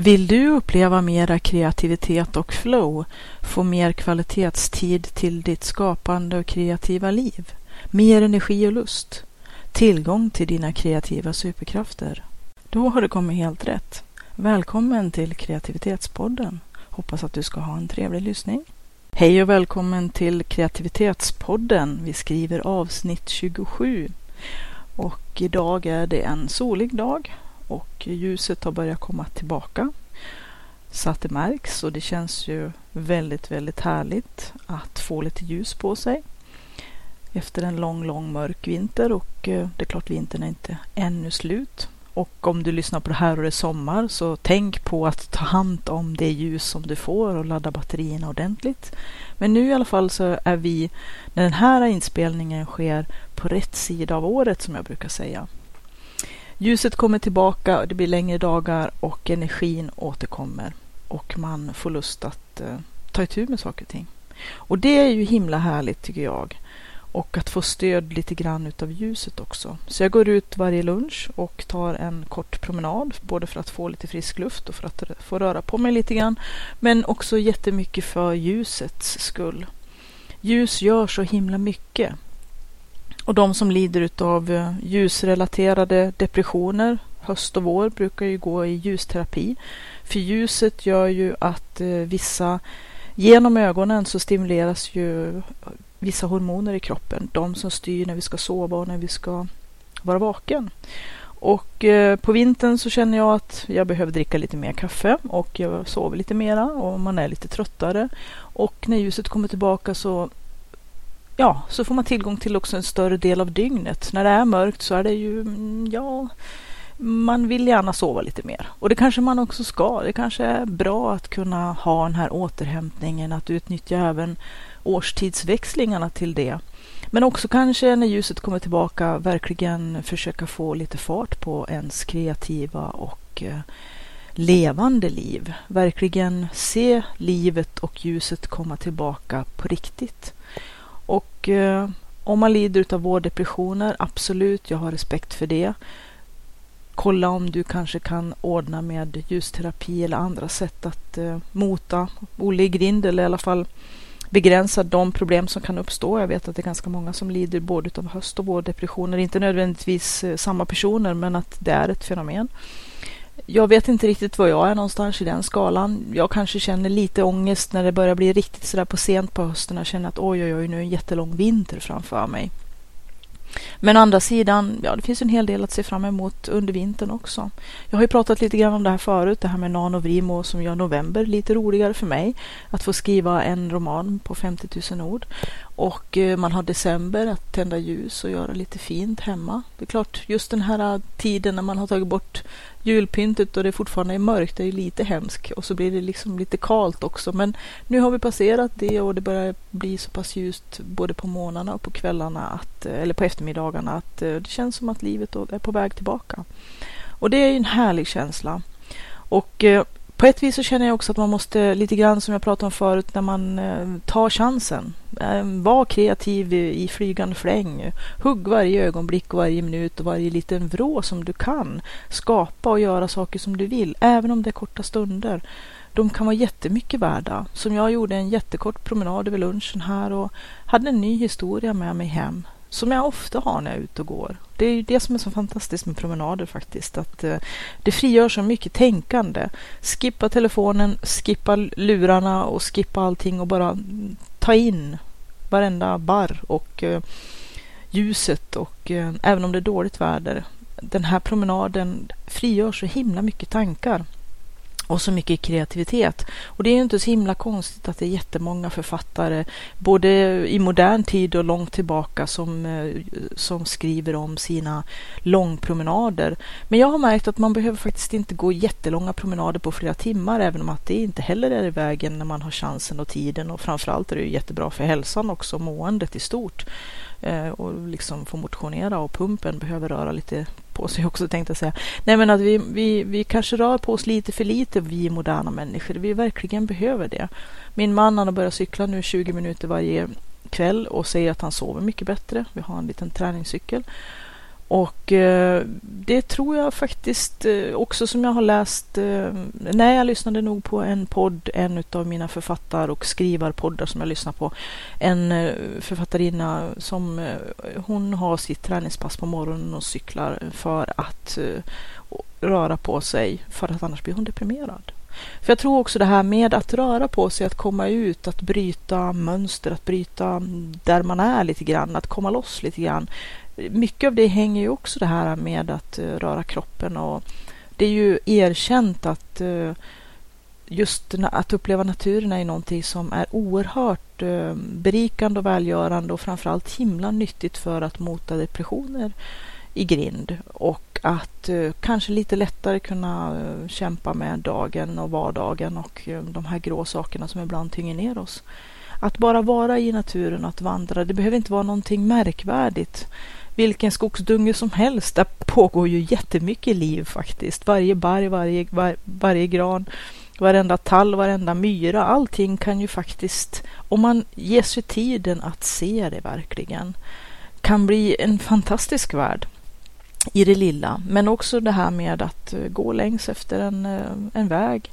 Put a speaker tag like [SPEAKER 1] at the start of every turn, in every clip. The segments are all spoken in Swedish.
[SPEAKER 1] Vill du uppleva mera kreativitet och flow, få mer kvalitetstid till ditt skapande och kreativa liv, mer energi och lust, tillgång till dina kreativa superkrafter? Då har du kommit helt rätt. Välkommen till Kreativitetspodden. Hoppas att du ska ha en trevlig lyssning. Hej och välkommen till Kreativitetspodden. Vi skriver avsnitt 27 och idag är det en solig dag och ljuset har börjat komma tillbaka. Så att det märks och det känns ju väldigt, väldigt härligt att få lite ljus på sig efter en lång, lång mörk vinter och eh, det är klart vintern är inte ännu slut. Och om du lyssnar på det här och det är sommar så tänk på att ta hand om det ljus som du får och ladda batterierna ordentligt. Men nu i alla fall så är vi, när den här inspelningen sker, på rätt sida av året som jag brukar säga. Ljuset kommer tillbaka, det blir längre dagar och energin återkommer och man får lust att eh, ta itu med saker och ting. Och det är ju himla härligt tycker jag. Och att få stöd lite grann utav ljuset också. Så jag går ut varje lunch och tar en kort promenad, både för att få lite frisk luft och för att få röra på mig lite grann. Men också jättemycket för ljusets skull. Ljus gör så himla mycket. Och de som lider av eh, ljusrelaterade depressioner, höst och vår, brukar ju gå i ljusterapi. För ljuset gör ju att eh, vissa, genom ögonen så stimuleras ju eh, vissa hormoner i kroppen. De som styr när vi ska sova och när vi ska vara vaken. Och på vintern så känner jag att jag behöver dricka lite mer kaffe och jag sover lite mera och man är lite tröttare. Och när ljuset kommer tillbaka så ja, så får man tillgång till också en större del av dygnet. När det är mörkt så är det ju, mm, ja, man vill gärna sova lite mer. Och det kanske man också ska. Det kanske är bra att kunna ha den här återhämtningen, att utnyttja även årstidsväxlingarna till det. Men också kanske när ljuset kommer tillbaka verkligen försöka få lite fart på ens kreativa och eh, levande liv. Verkligen se livet och ljuset komma tillbaka på riktigt. Och eh, om man lider av vårdepressioner, absolut, jag har respekt för det. Kolla om du kanske kan ordna med ljusterapi eller andra sätt att eh, mota Olle i grind eller i alla fall begränsa de problem som kan uppstå. Jag vet att det är ganska många som lider både av höst och vårdepressioner. Inte nödvändigtvis eh, samma personer, men att det är ett fenomen. Jag vet inte riktigt var jag är någonstans i den skalan. Jag kanske känner lite ångest när det börjar bli riktigt sådär på sent på hösten och känner att oj, oj, oj, nu är en jättelång vinter framför mig. Men å andra sidan, ja, det finns en hel del att se fram emot under vintern också. Jag har ju pratat lite grann om det här förut, det här med nanovrimo som gör november lite roligare för mig. Att få skriva en roman på 50 000 ord. Och eh, man har december att tända ljus och göra lite fint hemma. Det är klart, just den här eh, tiden när man har tagit bort julpyntet och det fortfarande är mörkt, det är lite hemskt. Och så blir det liksom lite kalt också. Men nu har vi passerat det och det börjar bli så pass ljust både på morgnarna och på kvällarna, att, eller på eftermiddagarna, att eh, det känns som att livet är på väg tillbaka. Och det är ju en härlig känsla. Och eh, på ett vis så känner jag också att man måste, lite grann som jag pratade om förut, när man eh, tar chansen. Eh, var kreativ i, i flygande fläng. Hugg varje ögonblick och varje minut och varje liten vrå som du kan. Skapa och göra saker som du vill, även om det är korta stunder. De kan vara jättemycket värda. Som jag gjorde en jättekort promenad över lunchen här och hade en ny historia med mig hem som jag ofta har när jag är ute och går. Det är ju det som är så fantastiskt med promenader faktiskt, att eh, det frigör så mycket tänkande. Skippa telefonen, skippa lurarna och skippa allting och bara ta in varenda barr och eh, ljuset och eh, även om det är dåligt väder. Den här promenaden frigör så himla mycket tankar och så mycket kreativitet. Och det är ju inte så himla konstigt att det är jättemånga författare, både i modern tid och långt tillbaka, som, eh, som skriver om sina långpromenader. Men jag har märkt att man behöver faktiskt inte gå jättelånga promenader på flera timmar, även om att det inte heller är i vägen när man har chansen och tiden. Och framförallt är det ju jättebra för hälsan också, måendet i stort. Eh, och liksom få motionera och pumpen behöver röra lite på sig också tänkte jag säga. Nej men att vi, vi, vi kanske rör på oss lite för lite vi moderna människor. Vi verkligen behöver det. Min man han har börjat cykla nu 20 minuter varje kväll och säger att han sover mycket bättre. Vi har en liten träningscykel. Och eh, det tror jag faktiskt eh, också som jag har läst. Eh, nej, jag lyssnade nog på en podd, en av mina författar och skrivarpoddar som jag lyssnar på. En eh, författarinna som eh, hon har sitt träningspass på morgonen och cyklar för att eh, röra på sig för att annars blir hon deprimerad. För jag tror också det här med att röra på sig, att komma ut, att bryta mönster, att bryta där man är lite grann, att komma loss lite grann. Mycket av det hänger ju också det här med att eh, röra kroppen och det är ju erkänt att eh, just att uppleva naturen är någonting som är oerhört eh, berikande och välgörande och framförallt himla nyttigt för att mota depressioner i grind och att eh, kanske lite lättare kunna eh, kämpa med dagen och vardagen och eh, de här grå sakerna som ibland tynger ner oss. Att bara vara i naturen, att vandra, det behöver inte vara någonting märkvärdigt vilken skogsdunge som helst. Där pågår ju jättemycket liv faktiskt. Varje berg, varje, var, varje gran, varenda tall, varenda myra. Allting kan ju faktiskt, om man ger sig tiden att se det verkligen, kan bli en fantastisk värld i det lilla. Men också det här med att eh, gå längs efter en, eh, en väg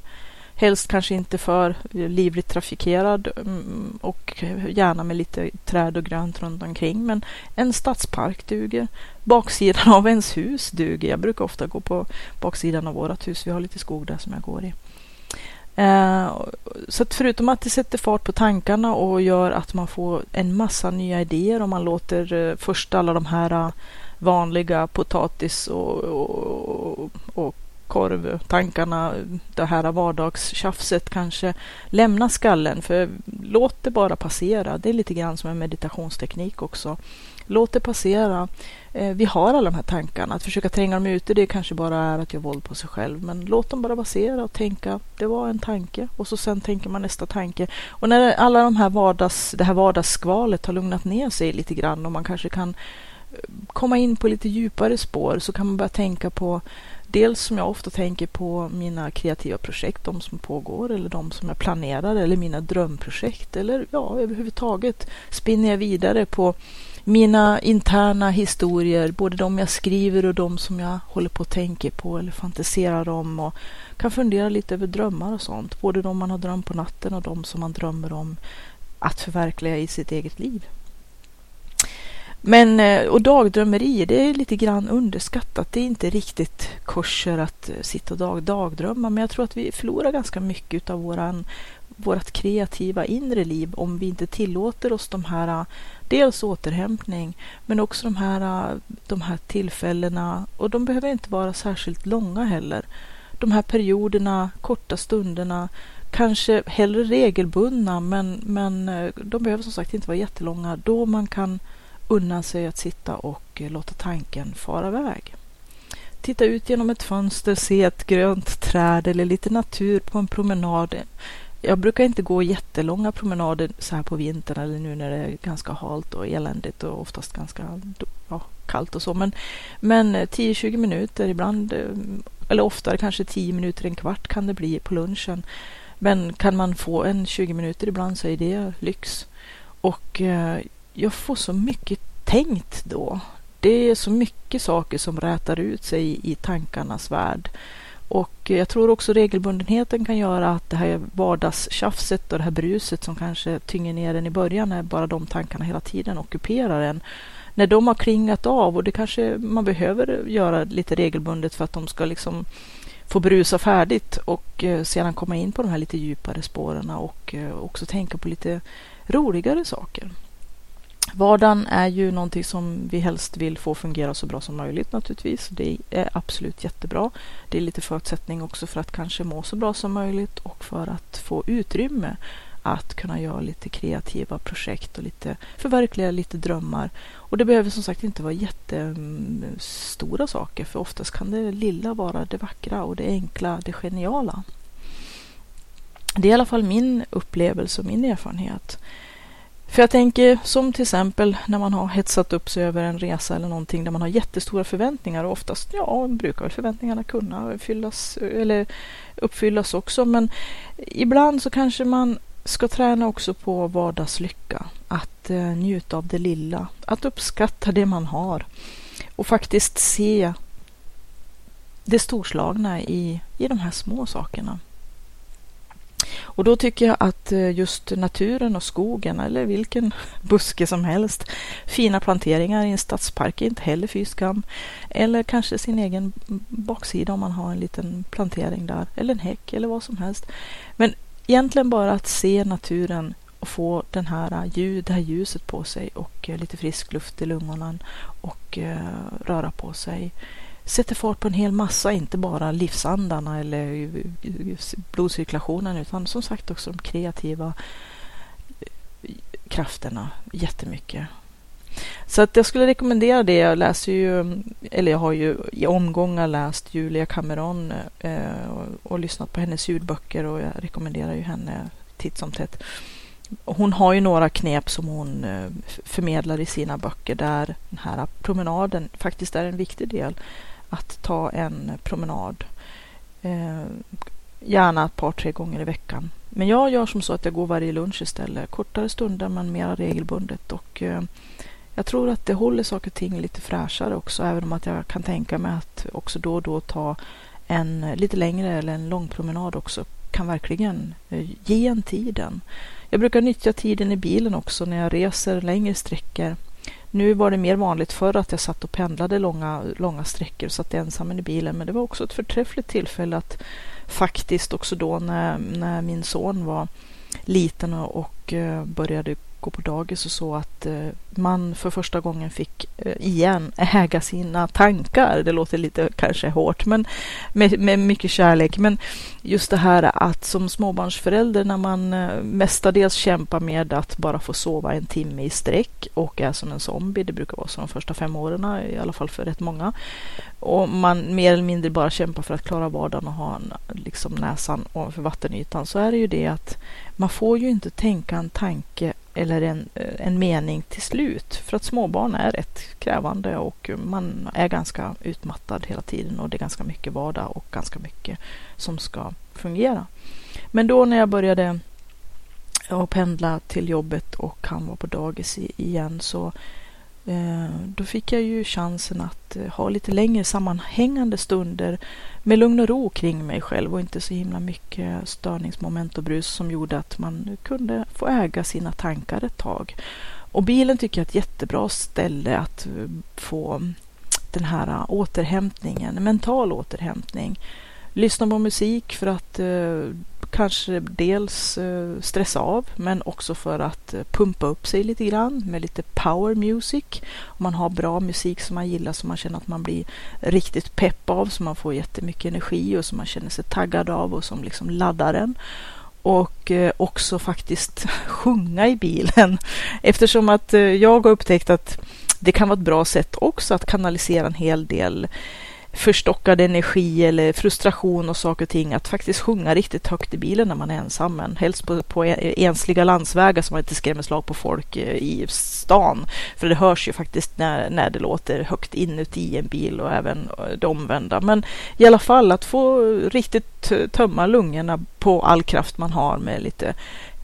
[SPEAKER 1] Helst kanske inte för livligt trafikerad mm, och gärna med lite träd och grönt runt omkring. Men en stadspark duger. Baksidan av ens hus duger. Jag brukar ofta gå på baksidan av vårt hus. Vi har lite skog där som jag går i. Eh, så att förutom att det sätter fart på tankarna och gör att man får en massa nya idéer om man låter först alla de här vanliga potatis och, och, och korvtankarna, det här vardagstjafset kanske lämna skallen. För låt det bara passera. Det är lite grann som en meditationsteknik också. Låt det passera. Eh, vi har alla de här tankarna. Att försöka tränga dem ute, det kanske bara är att göra våld på sig själv. Men låt dem bara passera och tänka, det var en tanke. Och så sen tänker man nästa tanke. Och när alla de här vardags, det här vardagsskvalet har lugnat ner sig lite grann och man kanske kan komma in på lite djupare spår så kan man börja tänka på Dels som jag ofta tänker på mina kreativa projekt, de som pågår eller de som jag planerar eller mina drömprojekt eller ja, överhuvudtaget spinner jag vidare på mina interna historier, både de jag skriver och de som jag håller på att tänka på eller fantiserar om och kan fundera lite över drömmar och sånt, både de man har drömt på natten och de som man drömmer om att förverkliga i sitt eget liv. Men, eh, och dagdrömmeri, det är lite grann underskattat. Det är inte riktigt kurser att eh, sitta och dag, dagdrömma, men jag tror att vi förlorar ganska mycket av våran, vårt kreativa inre liv om vi inte tillåter oss de här, eh, dels återhämtning, men också de här, de här tillfällena, och de behöver inte vara särskilt långa heller. De här perioderna, korta stunderna, kanske hellre regelbundna, men, men de behöver som sagt inte vara jättelånga, då man kan unna sig att sitta och eh, låta tanken fara iväg. Titta ut genom ett fönster, se ett grönt träd eller lite natur på en promenad. Jag brukar inte gå jättelånga promenader så här på vintern eller nu när det är ganska halt och eländigt och oftast ganska ja, kallt och så. Men, men eh, 10-20 minuter ibland, eh, eller oftare kanske 10 minuter, en kvart kan det bli på lunchen. Men kan man få en 20 minuter ibland så är det lyx. Och jag får så mycket tänkt då. Det är så mycket saker som rätar ut sig i tankarnas värld. Och jag tror också regelbundenheten kan göra att det här vardagstjafset och det här bruset som kanske tynger ner en i början när bara de tankarna hela tiden ockuperar en. När de har klingat av och det kanske man behöver göra lite regelbundet för att de ska liksom få brusa färdigt och eh, sedan komma in på de här lite djupare spåren och eh, också tänka på lite roligare saker. Vardagen är ju någonting som vi helst vill få fungera så bra som möjligt naturligtvis. Det är absolut jättebra. Det är lite förutsättning också för att kanske må så bra som möjligt och för att få utrymme att kunna göra lite kreativa projekt och lite förverkliga lite drömmar. Och det behöver som sagt inte vara jättestora saker för oftast kan det lilla vara det vackra och det enkla, det geniala. Det är i alla fall min upplevelse och min erfarenhet. För jag tänker som till exempel när man har hetsat upp sig över en resa eller någonting där man har jättestora förväntningar och oftast ja, brukar väl förväntningarna kunna fyllas eller uppfyllas också. Men ibland så kanske man ska träna också på vardagslycka. Att eh, njuta av det lilla, att uppskatta det man har och faktiskt se det storslagna i, i de här små sakerna. Och då tycker jag att eh, just naturen och skogen eller vilken buske som helst, fina planteringar i en stadspark är inte heller fy skam. Eller kanske sin egen baksida om man har en liten plantering där, eller en häck eller vad som helst. Men egentligen bara att se naturen och få den här eh, ljud, det här ljuset på sig och eh, lite frisk luft i lungorna och röra på sig sätter fart på en hel massa, inte bara livsandarna eller blodcirkulationen utan som sagt också de kreativa eh, krafterna jättemycket. Så att jag skulle rekommendera det. Jag läser ju, eller jag har ju i omgångar läst Julia Cameron eh, och, och, lyssnat på hennes ljudböcker och jag rekommenderar ju henne titt som tätt. Hon har ju några knep som hon eh, förmedlar i sina böcker där den här promenaden faktiskt är en viktig del att ta en promenad. Eh, gärna ett par, tre gånger i veckan. Men jag gör som så att jag går varje lunch istället. Kortare stunder men mera regelbundet. Och, eh, jag tror att det håller saker och ting lite fräschare också. Även om att jag kan tänka mig att också då och då ta en lite längre eller en lång promenad också kan verkligen eh, ge en tiden. Jag brukar nyttja tiden i bilen också när jag reser längre sträckor nu var det mer vanligt förr att jag satt och pendlade långa, långa sträckor och satt ensam i bilen. Men det var också ett förträffligt tillfälle att faktiskt också då när, när min son var liten och, och eh, började gå på dagis och så att eh, man för första gången fick eh, igen äga sina tankar. Det låter lite kanske hårt, men med, med mycket kärlek. Men just det här att som småbarnsförälder när man eh, mestadels kämpar med att bara få sova en timme i sträck och är som en zombie. Det brukar vara så de första fem åren, i alla fall för rätt många. Och man mer eller mindre bara kämpar för att klara vardagen och ha en, liksom näsan ovanför vattenytan. Så är det ju det att man får ju inte tänka en tanke eller en, en mening till slut. För att småbarn är rätt krävande och man är ganska utmattad hela tiden och det är ganska mycket vardag och ganska mycket som ska fungera. Men då när jag började att pendla till jobbet och han var på dagis igen så Eh, då fick jag ju chansen att eh, ha lite längre sammanhängande stunder med lugn och ro kring mig själv och inte så himla mycket störningsmoment och brus som gjorde att man kunde få äga sina tankar ett tag. Och bilen tycker jag är ett jättebra ställe att eh, få den här återhämtningen, mental återhämtning. Lyssna på musik för att kanske dels eh, stressa av men också för att eh, pumpa upp sig lite grann med lite power music. Om man har bra musik som man gillar som man känner att man blir riktigt pepp av, som man får jättemycket energi och som man känner sig taggad av och som liksom laddar en och eh, också faktiskt sjunga i bilen eftersom att jag har upptäckt att det kan vara ett bra sätt också att kanalisera en hel del förstockad energi eller frustration och saker och ting att faktiskt sjunga riktigt högt i bilen när man är ensam. Men helst på, på ensliga landsvägar så man inte skrämmer slag på folk eh, i stan. För det hörs ju faktiskt när, när det låter högt inuti en bil och även eh, det omvända. Men i alla fall att få riktigt tömma lungorna på all kraft man har med lite,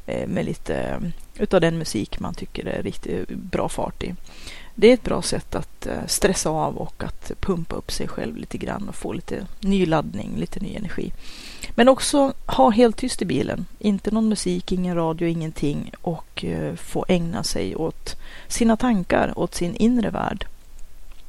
[SPEAKER 1] eh, med lite utav den musik man tycker är riktigt bra fart i det är ett bra sätt att eh, stressa av och att pumpa upp sig själv lite grann och få lite ny laddning, lite ny energi. Men också ha helt tyst i bilen, inte någon musik, ingen radio, ingenting och eh, få ägna sig åt sina tankar, åt sin inre värld.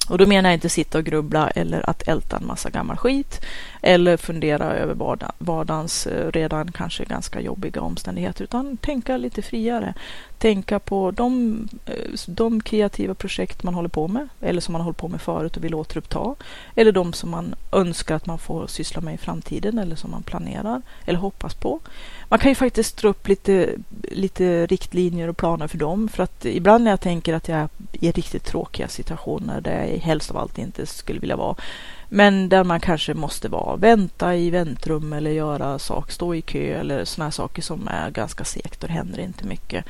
[SPEAKER 1] Och då menar jag inte sitta och grubbla eller att älta en massa gammal skit eller fundera över vardagens eh, redan kanske ganska jobbiga omständigheter utan tänka lite friare. Tänka på de, eh, de kreativa projekt man håller på med eller som man har hållit på med förut och vill återuppta eller de som man önskar att man får syssla med i framtiden eller som man planerar eller hoppas på. Man kan ju faktiskt dra upp lite, lite riktlinjer och planer för dem för att ibland när jag tänker att jag är i riktigt tråkiga situationer där jag helst av allt inte skulle vilja vara men där man kanske måste vara, vänta i väntrum eller göra saker, stå i kö eller sådana saker som är ganska segt och det händer inte mycket.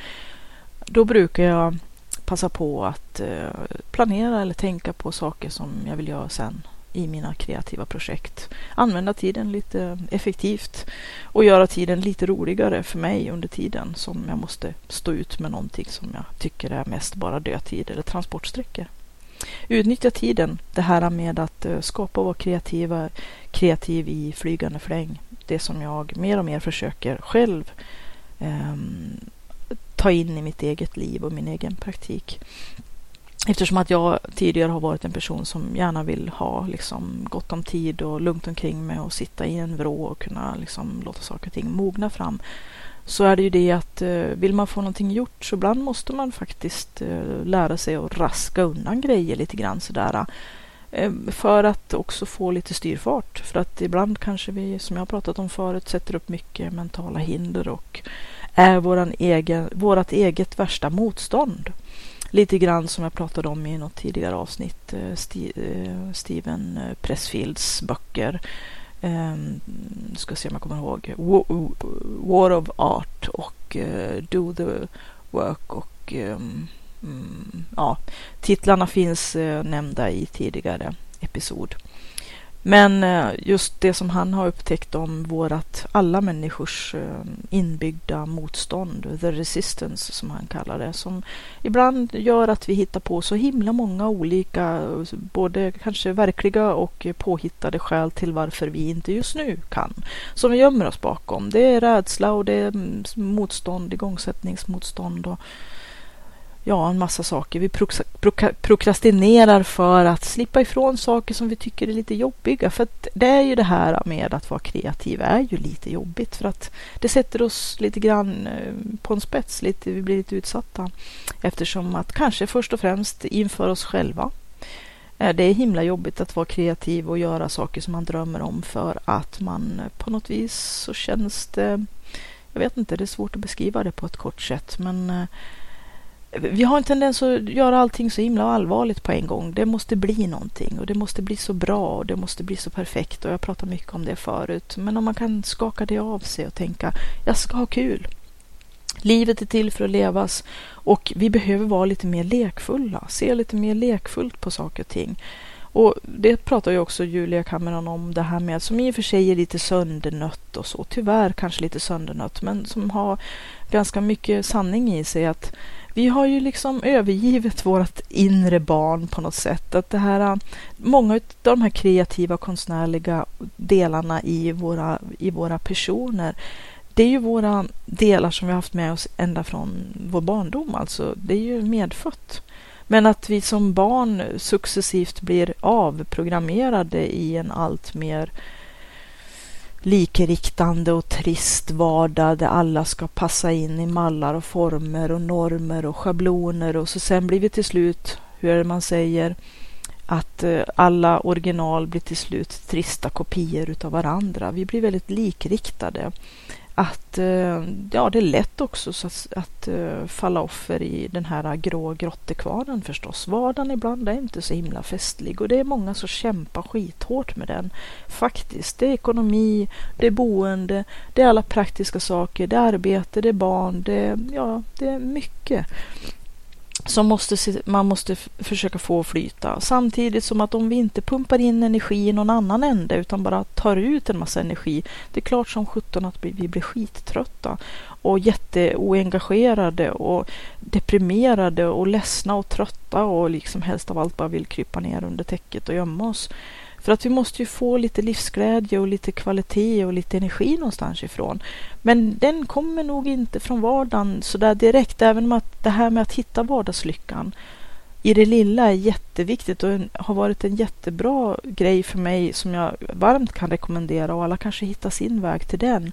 [SPEAKER 1] Då brukar jag passa på att eh, planera eller tänka på saker som jag vill göra sen i mina kreativa projekt. Använda tiden lite effektivt och göra tiden lite roligare för mig under tiden som jag måste stå ut med någonting som jag tycker är mest bara dödtid eller transportsträckor. Utnyttja tiden, det här med att eh, skapa och vara kreativa, kreativ i flygande fläng. Det som jag mer och mer försöker själv eh, ta in i mitt eget liv och min egen praktik. Eftersom att jag tidigare har varit en person som gärna vill ha liksom, gott om tid och lugnt omkring mig och sitta i en vrå och kunna liksom, låta saker och ting mogna fram så är det ju det att eh, vill man få någonting gjort så ibland måste man faktiskt eh, lära sig att raska undan grejer lite grann sådär. Eh, för att också få lite styrfart. För att ibland kanske vi, som jag har pratat om förut, sätter upp mycket mentala hinder och är våran egen, vårat eget värsta motstånd. Lite grann som jag pratade om i något tidigare avsnitt, Steven Pressfields böcker Um, ska se om jag kommer ihåg. War of Art och uh, Do the Work och um, mm, ja, titlarna finns uh, nämnda i tidigare episod. Men eh, just det som han har upptäckt om vårat, alla människors eh, inbyggda motstånd, the resistance som han kallar det, som ibland gör att vi hittar på så himla många olika, både kanske verkliga och påhittade skäl till varför vi inte just nu kan, som vi gömmer oss bakom. Det är rädsla och det är mm, motstånd, igångsättningsmotstånd och ja, en massa saker. Vi prokrastinerar för att slippa ifrån saker som vi tycker är lite jobbiga. För att det är ju det här med att vara kreativ är ju lite jobbigt för att det sätter oss lite grann eh, på en spets. Lite, vi blir lite utsatta eftersom att kanske först och främst inför oss själva. Det är himla jobbigt att vara kreativ och göra saker som man drömmer om för att man eh, på något vis så känns det jag vet inte, det är svårt att beskriva det på ett kort sätt men eh, vi har en tendens att göra allting så himla allvarligt på en gång. Det måste bli någonting och det måste bli så bra och det måste bli så perfekt och jag pratar mycket om det förut. Men om man kan skaka det av sig och tänka, jag ska ha kul. Livet är till för att levas och vi behöver vara lite mer lekfulla, se lite mer lekfullt på saker och ting. Och det pratar ju också Julia Cameron om det här med, som i och för sig är lite söndernött och så, tyvärr kanske lite söndernött, men som har ganska mycket sanning i sig att vi har ju liksom övergivit vårt inre barn på något sätt. Att det här, äh, många av de här kreativa konstnärliga delarna i våra, i våra personer det är ju våra delar som vi har haft med oss ända från vår barndom. Alltså, det är ju medfött. Men att vi som barn successivt blir avprogrammerade i en allt mer likriktande och trist vardag där alla ska passa in i mallar och former och normer och schabloner och så sen blir vi till slut, hur är det man säger, att eh, alla original blir till slut trista kopior utav varandra. Vi blir väldigt likriktade att eh, ja, det är lätt också så att, att eh, falla offer i den här grå grottekvarnen förstås. Vardagen ibland är inte så himla festlig och det är många som kämpar skithårt med den. Faktiskt. Det är ekonomi, det är boende, det är alla praktiska saker, det är arbete, det är barn, det, ja, det är mycket som måste, man måste försöka få flyta. Samtidigt som att om vi inte pumpar in energi i någon annan ände utan bara tar ut en massa energi. Det är klart som sjutton att vi blir skittrötta och jätteoengagerade och deprimerade och ledsna och trötta och liksom helst av allt bara vill krypa ner under täcket och gömma oss. För att vi måste ju få lite livsglädje och lite kvalitet och lite energi någonstans ifrån. Men den kommer nog inte från vardagen sådär direkt, även om att det här med att hitta vardagslyckan. i det lilla är jätteviktigt och har varit en jättebra grej för mig som jag varmt kan rekommendera och alla kanske hittar sin väg till den.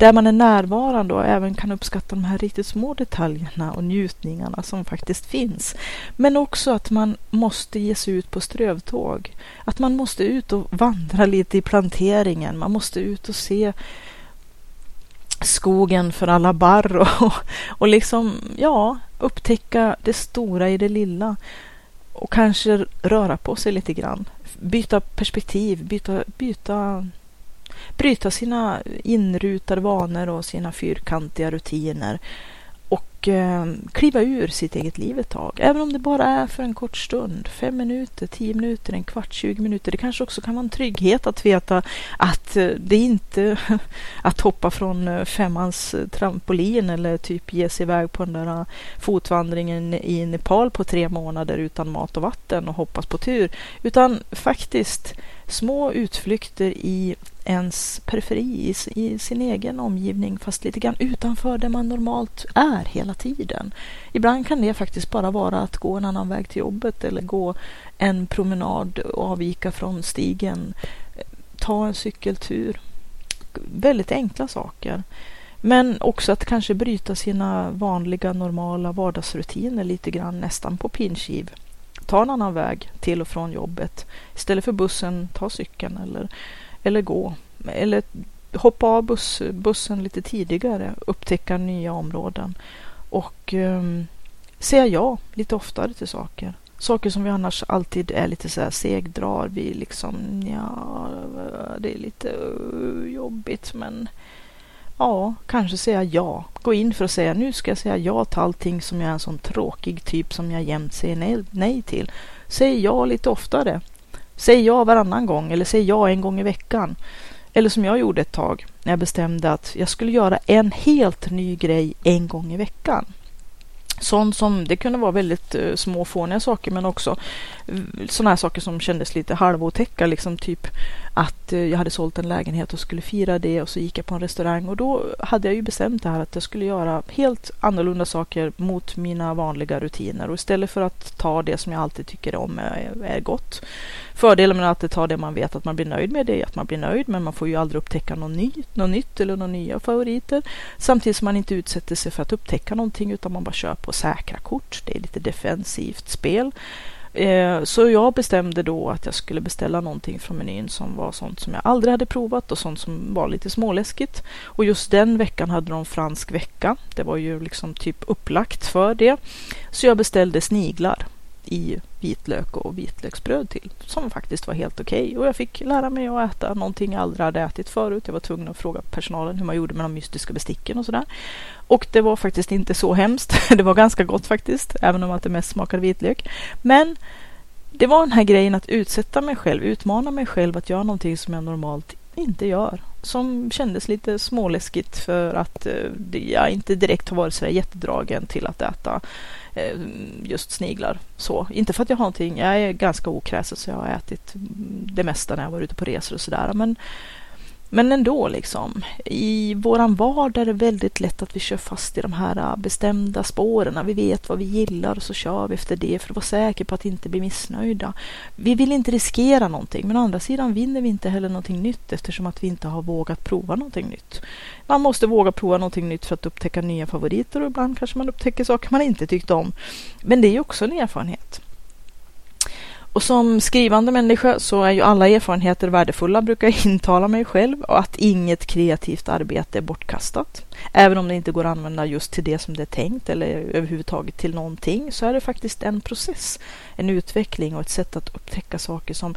[SPEAKER 1] Där man är närvarande och även kan uppskatta de här riktigt små detaljerna och njutningarna som faktiskt finns. Men också att man måste ge sig ut på strövtåg. Att man måste ut och vandra lite i planteringen. Man måste ut och se skogen för alla barr och, och liksom, ja, upptäcka det stora i det lilla och kanske röra på sig lite grann. Byta perspektiv, byta, byta, bryta sina inrutade vanor och sina fyrkantiga rutiner och eh, kliva ur sitt eget liv ett tag. Även om det bara är för en kort stund. Fem minuter, tio minuter, en kvart, tjugo minuter. Det kanske också kan vara en trygghet att veta att eh, det inte att hoppa från eh, femmans eh, trampolin eller typ ge sig iväg på den där fotvandringen i Nepal på tre månader utan mat och vatten och hoppas på tur. Utan faktiskt små utflykter i ens periferi, i, sin egen omgivning, fast lite grann utanför där man normalt är hela tiden. Ibland kan det faktiskt bara vara att gå en annan väg till jobbet eller gå en promenad och avvika från stigen, ta en cykeltur. Väldigt enkla saker. Men också att kanske bryta sina vanliga normala vardagsrutiner lite grann nästan på pinskiv. Ta en annan väg till och från jobbet. Istället för bussen, ta cykeln eller eller gå. Eller hoppa av buss, bussen lite tidigare, upptäcka nya områden och um, säga ja lite oftare till saker. Saker som vi annars alltid är lite så här segdrar. Vi liksom, ja, det är lite uh, jobbigt men ja, kanske säga ja. Gå in för att säga nu ska jag säga ja till allting som jag är en sån tråkig typ som jag jämt säger nej, nej till. Säg ja lite oftare. Säg ja varannan gång eller säg ja en gång i veckan. Eller som jag gjorde ett tag när jag bestämde att jag skulle göra en helt ny grej en gång i veckan. Sånt som, det kunde vara väldigt eh, små fåniga saker men också sådana här saker som kändes lite halvotäcka. Liksom typ att eh, jag hade sålt en lägenhet och skulle fira det och så gick jag på en restaurang och då hade jag ju bestämt det här att jag skulle göra helt annorlunda saker mot mina vanliga rutiner och istället för att ta det som jag alltid tycker om är, gott Fördelen med att ta det man vet att man blir nöjd med det är att man blir nöjd men man får ju aldrig upptäcka något, ny, något nytt eller några nya favoriter. Samtidigt som man inte utsätter sig för att upptäcka någonting utan man bara kör på säkra kort. Det är lite defensivt spel. Eh, så jag bestämde då att jag skulle beställa någonting från menyn som var sånt som jag aldrig hade provat och sånt som var lite småläskigt. Och just den veckan hade de fransk vecka. Det var ju liksom typ upplagt för det. Så jag beställde sniglar i vitlök och vitlöksbröd till som faktiskt var helt okej. Okay. Och jag fick lära mig att äta någonting jag aldrig hade ätit förut. Jag var tvungen att fråga personalen hur man gjorde med de mystiska besticken och sådär. Och det var faktiskt inte så hemskt. Det var ganska gott faktiskt, även om att det mest smakade vitlök. Men det var den här grejen att utsätta mig själv, utmana mig själv att göra någonting som jag normalt inte gör. Som kändes lite småläskigt för att eh, jag inte direkt har varit så jättedragen till att äta Eh, just sniglar. Så. Inte för att jag har någonting, jag är ganska okräsen så jag har ätit det mesta när jag var ute på resor och sådär. Men men ändå, liksom. I våran vardag är det väldigt lätt att vi kör fast i de här äh, bestämda spåren. Vi vet vad vi gillar och så kör vi efter det för att vara säkra på att inte bli missnöjda. Vi vill inte riskera någonting, men å andra sidan vinner vi inte heller någonting nytt eftersom att vi inte har vågat prova någonting nytt. Man måste våga prova någonting nytt för att upptäcka nya favoriter och ibland kanske man upptäcker saker man inte tyckte om. Men det är ju också en erfarenhet. Och som skrivande människa så är ju alla erfarenheter värdefulla, brukar jag intala mig själv, och att inget kreativt arbete är bortkastat. Även om det inte går att använda just till det som det är tänkt eller överhuvudtaget till någonting så är det faktiskt en process, en utveckling och ett sätt att upptäcka saker som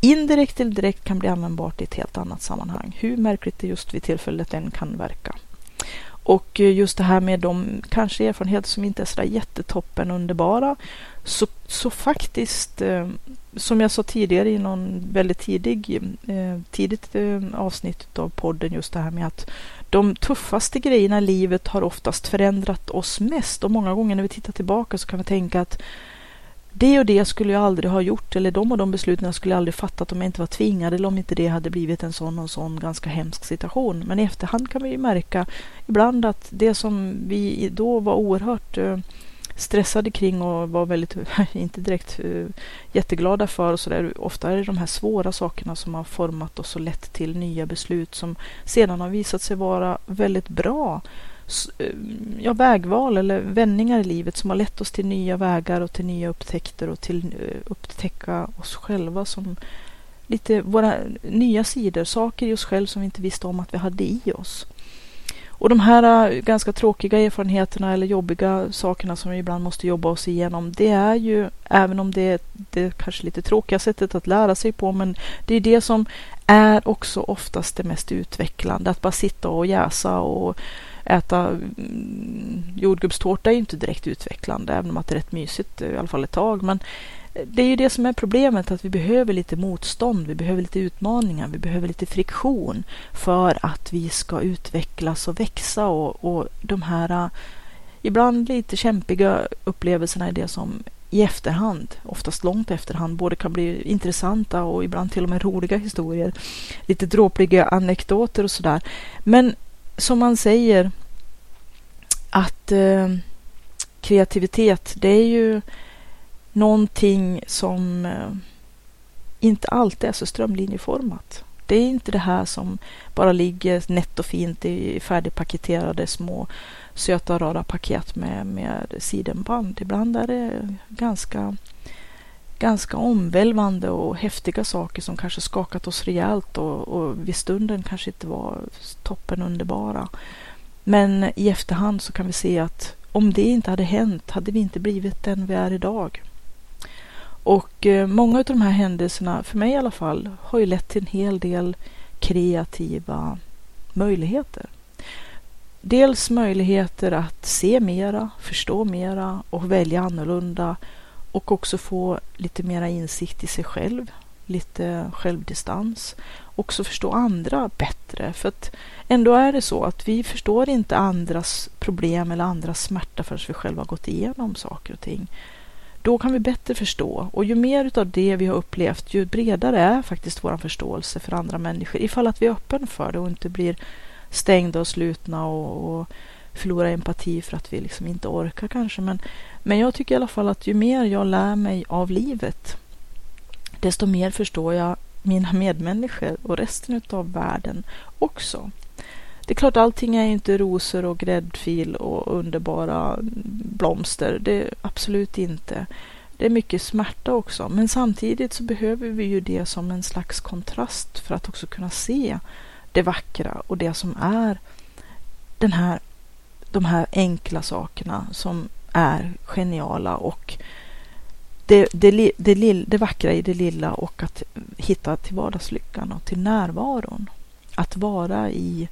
[SPEAKER 1] indirekt eller direkt kan bli användbart i ett helt annat sammanhang. Hur märkligt det just vid tillfället än kan verka. Och just det här med de kanske erfarenheter som inte är sådär jättetoppen underbara så, så faktiskt, eh, som jag sa tidigare i någon väldigt tidig, eh, tidigt eh, avsnitt av podden, just det här med att de tuffaste grejerna i livet har oftast förändrat oss mest och många gånger när vi tittar tillbaka så kan vi tänka att det och det skulle jag aldrig ha gjort eller de och de besluten skulle jag aldrig fattat om jag inte var tvingad eller om inte det hade blivit en sån och sån ganska hemsk situation. Men i efterhand kan vi ju märka ibland att det som vi då var oerhört eh, stressade kring och var väldigt, inte direkt eh, jätteglada för och sådär. Ofta är det de här svåra sakerna som har format oss och lett till nya beslut som sedan har visat sig vara väldigt bra eh, ja, vägval eller vändningar i livet som har lett oss till nya vägar och till nya upptäckter och till eh, upptäcka oss själva som lite våra nya sidor, saker i oss själva som vi inte visste om att vi hade i oss. Och de här äh, ganska tråkiga erfarenheterna eller jobbiga sakerna som vi ibland måste jobba oss igenom, det är ju, även om det är det kanske lite tråkiga sättet att lära sig på, men det är det som är också oftast det mest utvecklande. Att bara sitta och jäsa och äta mm, jordgubbstårta är ju inte direkt utvecklande, även om det är rätt mysigt eh, i alla fall ett tag. Men det är ju det som är problemet, att vi behöver lite motstånd, vi behöver lite utmaningar, vi behöver lite friktion för att vi ska utvecklas och växa och, och de här äh, ibland lite kämpiga upplevelserna är det som i efterhand, oftast långt efterhand, både kan bli intressanta och ibland till och med roliga historier. Lite dråpliga anekdoter och sådär. Men som man säger att eh, kreativitet, det är ju någonting som eh, inte alltid är så strömlinjeformat. Det är inte det här som bara ligger nätt och fint i färdigpaketerade små söta rara paket med, med sidenband. Ibland är det ganska, ganska omvälvande och häftiga saker som kanske skakat oss rejält och, och vid stunden kanske inte var toppen underbara. Men i efterhand så kan vi se att om det inte hade hänt hade vi inte blivit den vi är idag. Och eh, många av de här händelserna, för mig i alla fall, har ju lett till en hel del kreativa möjligheter. Dels möjligheter att se mera, förstå mera och välja annorlunda och också få lite mera insikt i sig själv, lite självdistans. Också förstå andra bättre. För att ändå är det så att vi förstår inte andras problem eller andras smärta förrän vi själva har gått igenom saker och ting. Då kan vi bättre förstå och ju mer av det vi har upplevt, ju bredare är faktiskt vår förståelse för andra människor ifall att vi är öppen för det och inte blir stängda och slutna och, och förlorar empati för att vi liksom inte orkar kanske. Men, men jag tycker i alla fall att ju mer jag lär mig av livet, desto mer förstår jag mina medmänniskor och resten av världen också. Det är klart, allting är inte rosor och gräddfil och underbara blomster. Det är absolut inte. Det är mycket smärta också, men samtidigt så behöver vi ju det som en slags kontrast för att också kunna se det vackra och det som är den här, de här enkla sakerna som är geniala och det, det, det, det vackra i det lilla och att hitta till vardagslyckan och till närvaron. Att vara i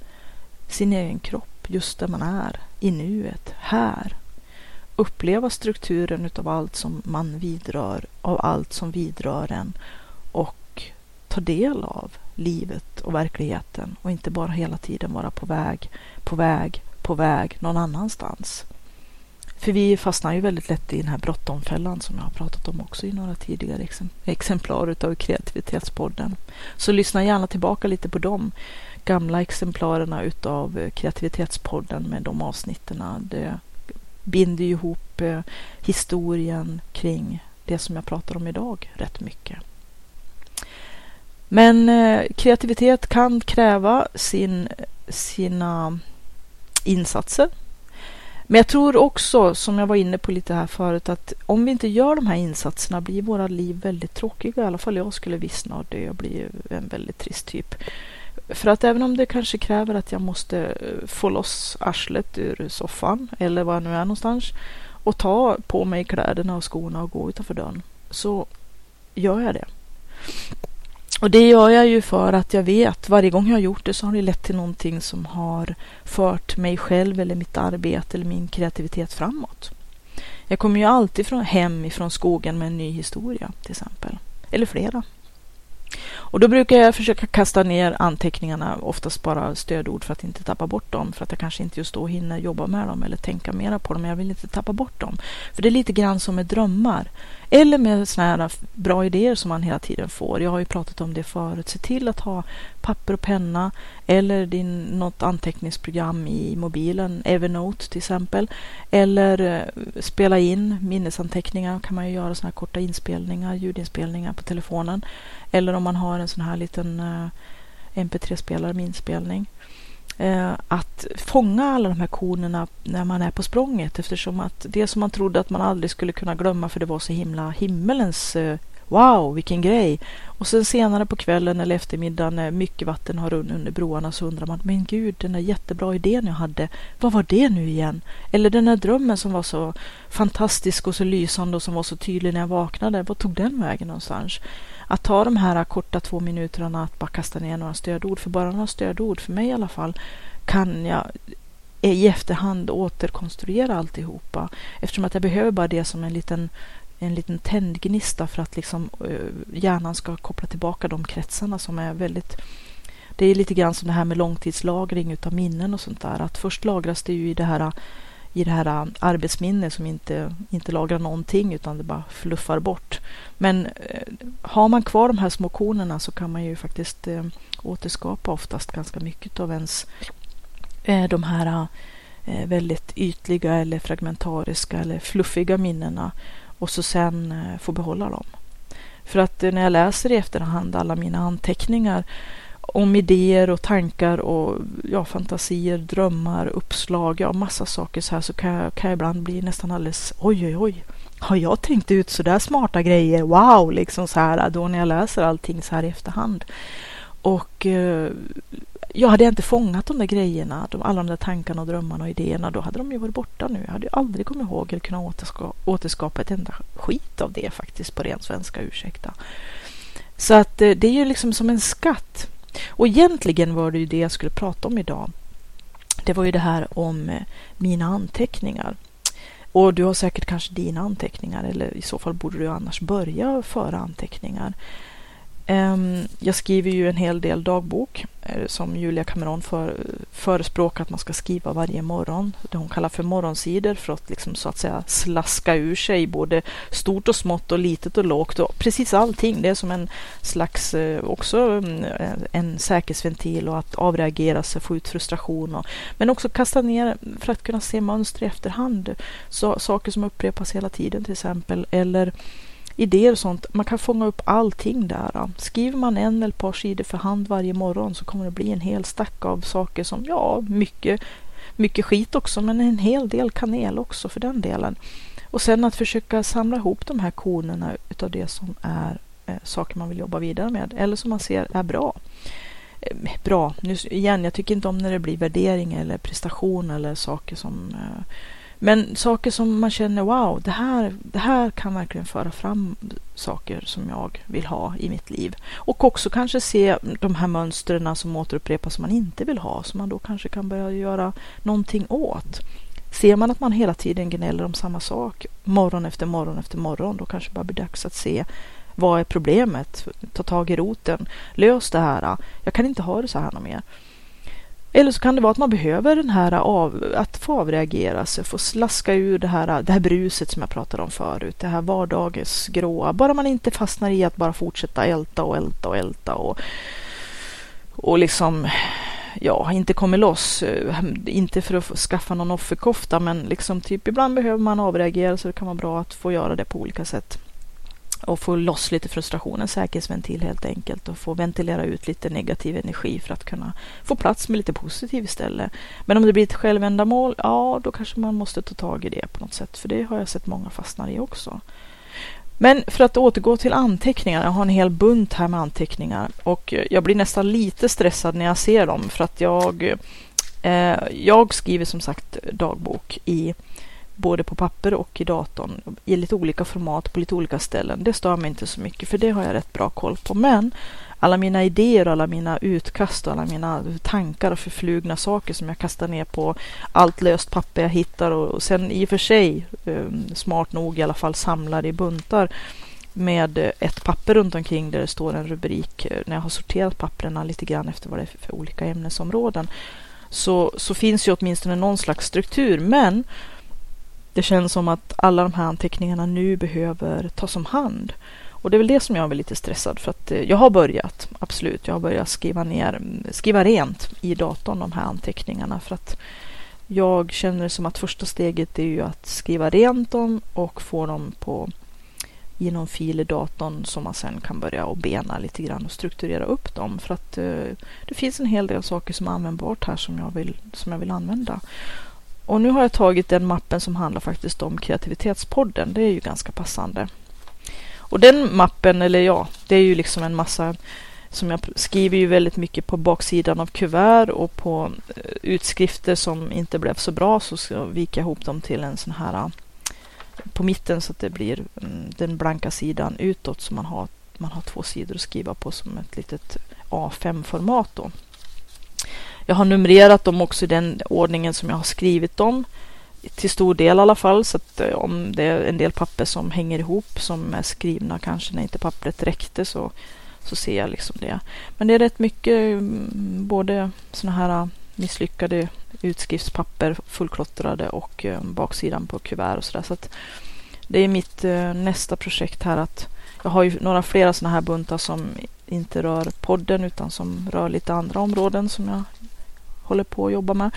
[SPEAKER 1] sin egen kropp just där man är, i nuet, här. Uppleva strukturen utav allt som man vidrör, av allt som vidrör en och ta del av livet och verkligheten och inte bara hela tiden vara på väg, på väg, på väg någon annanstans. För vi fastnar ju väldigt lätt i den här bråttomfällan som jag har pratat om också i några tidigare exemplar utav kreativitetspodden. Så lyssna gärna tillbaka lite på dem gamla exemplaren utav eh, kreativitetspodden med de avsnitten. Det binder ju ihop eh, historien kring det som jag pratar om idag rätt mycket. Men eh, kreativitet kan kräva sin, sina insatser. Men jag tror också, som jag var inne på lite här förut, att om vi inte gör de här insatserna blir våra liv väldigt tråkiga. I alla fall jag skulle vissna och dö och bli en väldigt trist typ. För att även om det kanske kräver att jag måste eh, få loss arslet ur soffan eller var jag nu är någonstans och ta på mig kläderna och skorna och gå utanför dörren så gör jag det. Och det gör jag ju för att jag vet varje gång jag har gjort det så har det lett till någonting som har fört mig själv eller mitt arbete eller min kreativitet framåt. Jag kommer ju alltid från, hem ifrån skogen med en ny historia till exempel. Eller flera. Och då brukar jag försöka kasta ner anteckningarna, oftast bara stödord för att inte tappa bort dem, för att jag kanske inte just då hinner jobba med dem eller tänka mera på dem, men jag vill inte tappa bort dem. För det är lite grann som med drömmar. Eller med såna här bra idéer som man hela tiden får. Jag har ju pratat om det förut. Se till att ha papper och penna eller din, något anteckningsprogram i mobilen, Evernote till exempel. Eller eh, spela in minnesanteckningar kan man ju göra såna här korta inspelningar, ljudinspelningar på telefonen. Eller om man har en sån här liten eh, MP3-spelare med inspelning eh, att fånga alla de här konerna när man är på språnget eftersom att det som man trodde att man aldrig skulle kunna glömma för det var så himla himmelens eh, Wow, vilken grej! Och sen senare på kvällen eller eftermiddagen när mycket vatten har runnit under broarna så undrar man, men gud, den där jättebra idén jag hade, vad var det nu igen? Eller den där drömmen som var så fantastisk och så lysande och som var så tydlig när jag vaknade, vad tog den vägen någonstans? Att ta de här korta två minuterna att bara kasta ner några stödord, för bara några stödord, för mig i alla fall, kan jag i efterhand återkonstruera alltihopa. Eftersom att jag behöver bara det som en liten en liten tändgnista för att liksom eh, hjärnan ska koppla tillbaka de kretsarna som är väldigt det är lite grann som det här med långtidslagring utav minnen och sånt där. Att först lagras det ju i det här, i det här äh, arbetsminnet som inte, inte lagrar någonting utan det bara fluffar bort. Men eh, har man kvar de här små konerna så kan man ju faktiskt eh, återskapa oftast ganska mycket av ens eh, de här eh, väldigt ytliga eller fragmentariska eller fluffiga minnena och så sen eh, få behålla dem. För att eh, när jag läser i efterhand alla mina anteckningar om idéer och tankar och ja, fantasier, drömmar, uppslag, ja massa saker så här så kan jag, kan jag ibland bli nästan alldeles oj oj oj. Har jag tänkt ut så där smarta grejer? Wow, liksom så här då när jag läser allting så här i efterhand. Och eh, jag hade inte fångat de där grejerna, de, alla de där tankarna och drömmarna och idéerna, då hade de ju varit borta nu. Jag hade ju aldrig kommit ihåg eller kunnat återska, återskapa ett enda skit av det faktiskt på ren svenska, ursäkta. Så att eh, det är ju liksom som en skatt. Och egentligen var det ju det jag skulle prata om idag. Det var ju det här om eh, mina anteckningar. Och du har säkert kanske dina anteckningar eller i så fall borde du annars börja föra anteckningar. Ehm, jag skriver ju en hel del dagbok eh, som Julia Cameron för, förespråkar att man ska skriva varje morgon. Det hon kallar för morgonsidor för att liksom så att säga slaska ur sig både stort och smått och litet och lågt och precis allting. Det är som en slags eh, också mm, eh, en säkerhetsventil och att avreagera sig, få ut frustration. Och, men också kasta ner för att kunna se mönster i efterhand. Så, saker som upprepas hela tiden till exempel. Eller idéer och sånt. Man kan fånga upp allting där. Skriver man en eller ett par sidor för hand varje morgon så kommer det bli en hel stack av saker som, ja, mycket, mycket skit också, men en hel del kanel också för den delen. Och sen att försöka samla ihop de här konerna utav det som är eh, saker man vill jobba vidare med eller som man ser är bra. Eh, bra, nu igen, jag tycker inte om när det blir värdering eller prestation eller saker som eh, men saker som man känner, wow, det här, det här kan verkligen föra fram saker som jag vill ha i mitt liv. Och också kanske se de här mönstren som återupprepas som man inte vill ha, som man då kanske kan börja göra någonting åt. Ser man att man hela tiden gnäller om samma sak, morgon efter morgon efter morgon, då kanske det bara blir dags att se vad är problemet? Ta tag i roten. Lös det här. Jag kan inte ha det så här något mer. Eller så kan det vara att man behöver den här av, att få avreagera sig, få slaska ur det här, det här bruset som jag pratade om förut, det här vardagens gråa. Bara man inte fastnar i att bara fortsätta älta och älta och älta och, och liksom ja, inte kommer loss. Eh, inte för att skaffa någon offerkofta, men liksom typ ibland behöver man avreagera så det kan vara bra att få göra det på olika sätt och få loss lite frustration, en säkerhetsventil helt enkelt och få ventilera ut lite negativ energi för att kunna få plats med lite positiv istället. Men om det blir ett självändamål, ja då kanske man måste ta tag i det på något sätt för det har jag sett många fastna i också. Men för att återgå till anteckningar, jag har en hel bunt här med anteckningar och jag blir nästan lite stressad när jag ser dem för att jag, eh, jag skriver som sagt dagbok i både på papper och i datorn i lite olika format på lite olika ställen. Det stör mig inte så mycket för det har jag rätt bra koll på. Men alla mina idéer och alla mina utkast och alla mina tankar och förflugna saker som jag kastar ner på allt löst papper jag hittar och sen i och för sig ehm, smart nog i alla fall samlar i buntar med ett papper runt omkring där det står en rubrik eh, när jag har sorterat papperna lite grann efter vad det är för olika ämnesområden så, så finns ju åtminstone någon slags struktur men det känns som att alla de här anteckningarna nu behöver tas om hand. Och det är väl det som jag är lite stressad för att eh, jag har börjat, absolut, jag har börjat skriva ner, skriva rent i datorn de här anteckningarna för att jag känner som att första steget är ju att skriva rent dem och få dem på i någon fil i datorn som man sen kan börja och bena lite grann och strukturera upp dem. För att eh, det finns en hel del saker som är användbart här som jag, vill, som jag vill använda. Och nu har jag tagit den mappen som handlar faktiskt om kreativitetspodden. Det är ju ganska passande. Och den mappen, eller ja, det är ju liksom en massa som jag skriver ju väldigt mycket på baksidan av kuvert och på eh, utskrifter som inte blev så bra så ska jag vika ihop dem till en sån här eh, på mitten så att det blir mm, den blanka sidan utåt så man har, man har två sidor att skriva på som ett litet A5-format då. Jag har numrerat dem också i den ordningen som jag har skrivit dem till stor del i alla fall. Så att eh, om det är en del papper som hänger ihop som är skrivna kanske när inte pappret räckte så så ser jag liksom det. Men det är rätt mycket mm, både sådana här ah, misslyckade utskriftspapper fullklottrade och eh, baksidan på kuvert och sådär. Så att det är mitt eh, nästa projekt här att jag har ju några flera sådana här buntar som inte rör podden utan som rör lite andra områden som jag håller på att jobba med.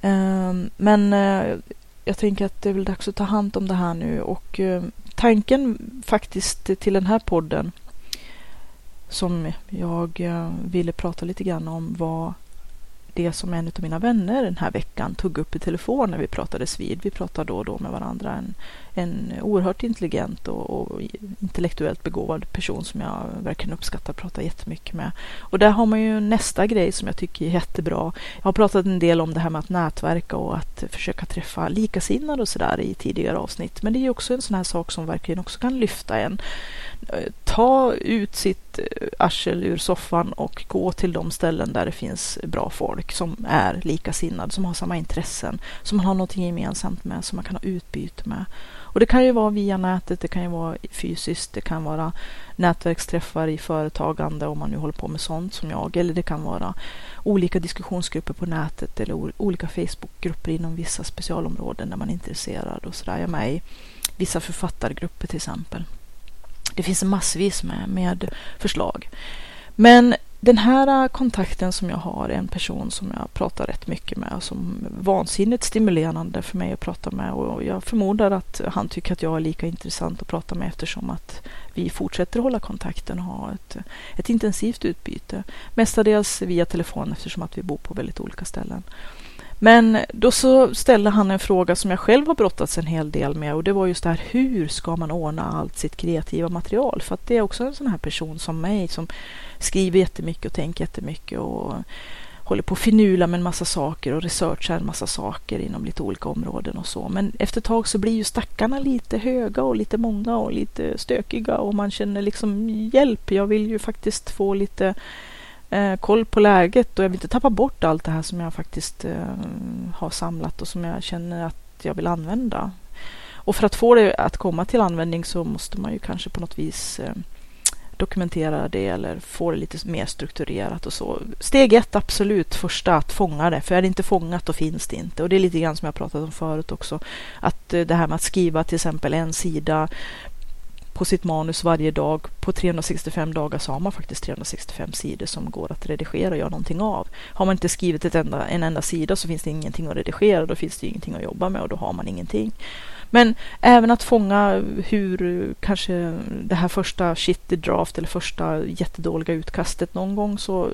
[SPEAKER 1] Ehm, men eh, jag tänker att det är väl dags att ta hand om det här nu och eh, tanken faktiskt till den här podden som jag eh, ville prata lite grann om var det som en av mina vänner den här veckan tog upp i telefon när vi pratades vid. Vi pratar då och då med varandra. En, en oerhört intelligent och, och, intellektuellt begåvad person som jag verkligen uppskattar att prata jättemycket med. Och där har man ju nästa grej som jag tycker är jättebra. Jag har pratat en del om det här med att nätverka och att försöka träffa likasinnade och sådär i tidigare avsnitt. Men det är också en sån här sak som verkligen också kan lyfta en eh, ta ut sitt Eh, arsel ur soffan och gå till de ställen där det finns bra folk som är likasinnade, som har samma intressen, som man har någonting gemensamt med, som man kan ha utbyte med. Och det kan ju vara via nätet, det kan ju vara fysiskt, det kan vara nätverksträffar i företagande om man nu håller på med sånt som jag, eller det kan vara olika diskussionsgrupper på nätet eller olika Facebookgrupper inom vissa specialområden där man är intresserad och sådär. Jag är med i vissa författargrupper till exempel. Det finns massvis med, med förslag. Men den här kontakten som jag har en person som jag pratar rätt mycket med och som är vansinnigt stimulerande för mig att prata med och jag förmodar att han tycker att jag är lika intressant att prata med eftersom att vi fortsätter hålla kontakten och ha ett, ett intensivt utbyte. Mestadels via telefon eftersom att vi bor på väldigt olika ställen. Men då så ställde han en fråga som jag själv har brottats en hel del med och det var just det här hur ska man ordna allt sitt kreativa material? För att det är också en sån här person som mig som skriver jättemycket och tänker jättemycket och håller på att finula med en massa saker och researchar en massa saker inom lite olika områden och så. Men efter ett tag så blir ju stackarna lite höga och lite många och lite stökiga och man känner liksom hjälp. Jag vill ju faktiskt få lite eh, koll på läget och jag vill inte tappa bort allt det här som jag faktiskt eh, har samlat och som jag känner att jag vill använda. Och för att få det att komma till användning så måste man ju kanske på något vis eh, dokumentera det eller få det lite mer strukturerat och så. Steg ett, absolut, första att fånga det, för är det inte fångat då finns det inte. Och det är lite grann som jag pratat om förut också, att eh, det här med att skriva till exempel en sida på sitt manus varje dag. På 365 dagar så har man faktiskt 365 sidor som går att redigera och göra någonting av. Har man inte skrivit ett enda, en enda sida så finns det ingenting att redigera, då finns det ingenting att jobba med och då har man ingenting. Men även att fånga hur kanske det här första shitty draft eller första jättedåliga utkastet någon gång så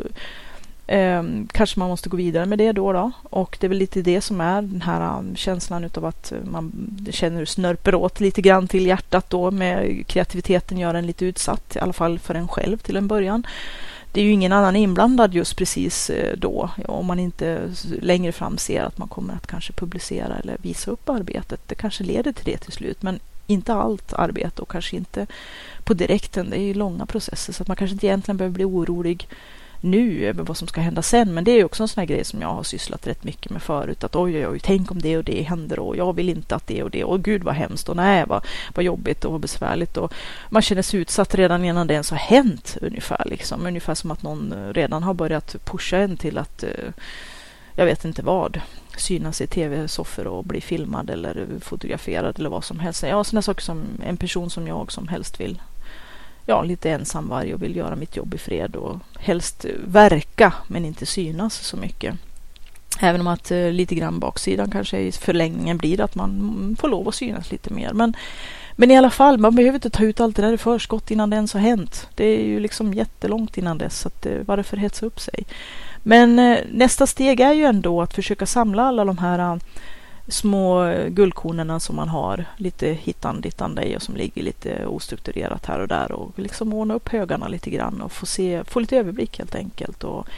[SPEAKER 1] Eh, kanske man måste gå vidare med det då, då. Och det är väl lite det som är den här um, känslan utav att eh, man känner hur snörper åt lite grann till hjärtat då med kreativiteten gör en lite utsatt, i alla fall för en själv till en början. Det är ju ingen annan inblandad just precis eh, då om man inte längre fram ser att man kommer att kanske publicera eller visa upp arbetet. Det kanske leder till det till slut, men inte allt arbete och kanske inte på direkten. Det är ju långa processer så att man kanske inte egentligen behöver bli orolig nu över vad som ska hända sen. Men det är också en sån här grej som jag har sysslat rätt mycket med förut. Att oj, oj, oj, tänk om det och det händer och jag vill inte att det och det och gud vad hemskt och nej, vad, vad jobbigt och vad besvärligt. Och man känner sig utsatt redan innan det ens har hänt ungefär. Liksom. Ungefär som att någon eh, redan har börjat pusha en till att eh, jag vet inte vad, synas i tv-soffor och bli filmad eller fotograferad eller vad som helst. Ja, sådana saker som en person som jag som helst vill ja, lite ensamvarg och vill göra mitt jobb i fred och helst verka men inte synas så mycket. Även om att eh, lite grann baksidan kanske i förlängningen blir att man får lov att synas lite mer. Men, men i alla fall, man behöver inte ta ut allt det där i förskott innan det ens har hänt. Det är ju liksom jättelångt innan dess, så att, eh, varför hetsa upp sig? Men eh, nästa steg är ju ändå att försöka samla alla de här eh, små guldkornen som man har lite hittan dittan och som ligger lite ostrukturerat här och där och liksom ordna upp högarna lite grann och få, se, få lite överblick helt enkelt. Och,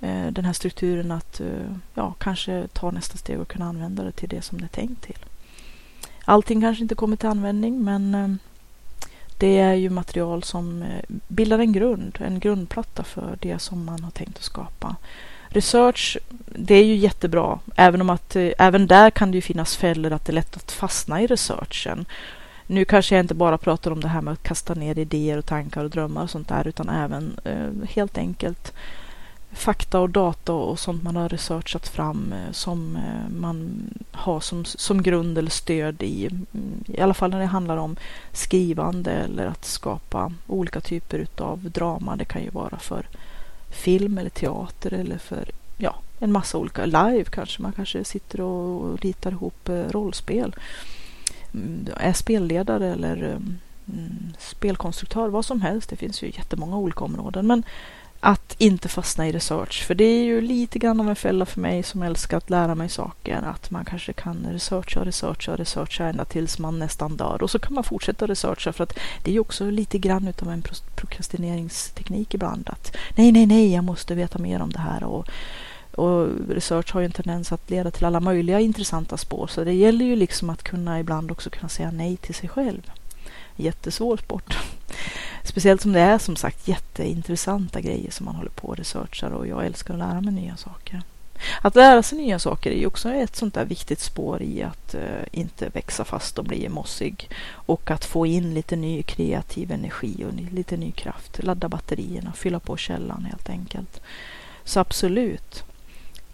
[SPEAKER 1] eh, den här strukturen att eh, ja, kanske ta nästa steg och kunna använda det till det som det är tänkt till. Allting kanske inte kommer till användning men eh, det är ju material som eh, bildar en grund, en grundplatta för det som man har tänkt att skapa. Research, det är ju jättebra, även om att eh, även där kan det ju finnas fällor att det är lätt att fastna i researchen. Nu kanske jag inte bara pratar om det här med att kasta ner idéer och tankar och drömmar och sånt där, utan även eh, helt enkelt fakta och data och sånt man har researchat fram eh, som eh, man har som, som grund eller stöd i, mm, i alla fall när det handlar om skrivande eller att skapa olika typer av drama. Det kan ju vara för film eller teater eller för ja, en massa olika live kanske. Man kanske sitter och ritar ihop eh, rollspel. Mm, är spelledare eller mm, mm, spelkonstruktör, vad som helst. Det finns ju jättemånga olika områden. Men att inte fastna i research. För det är ju lite grann av en fälla för mig som älskar att lära mig saker. Att man kanske kan researcha, researcha, researcha ända tills man nästan dör. Och så kan man fortsätta researcha för att det är ju också lite grann utav en prokrastineringsteknik ibland. Att nej, nej, nej, jag måste veta mer om det här. Och, och research har ju en tendens att leda till alla möjliga intressanta spår. Så det gäller ju liksom att kunna ibland också kunna säga nej till sig själv. Jättesvår sport. Speciellt som det är som sagt jätteintressanta grejer som man håller på och researchar och jag älskar att lära mig nya saker. Att lära sig nya saker är ju också ett sånt där viktigt spår i att uh, inte växa fast och bli mossig. Och att få in lite ny kreativ energi och lite ny kraft. Ladda batterierna, fylla på källan helt enkelt. Så absolut.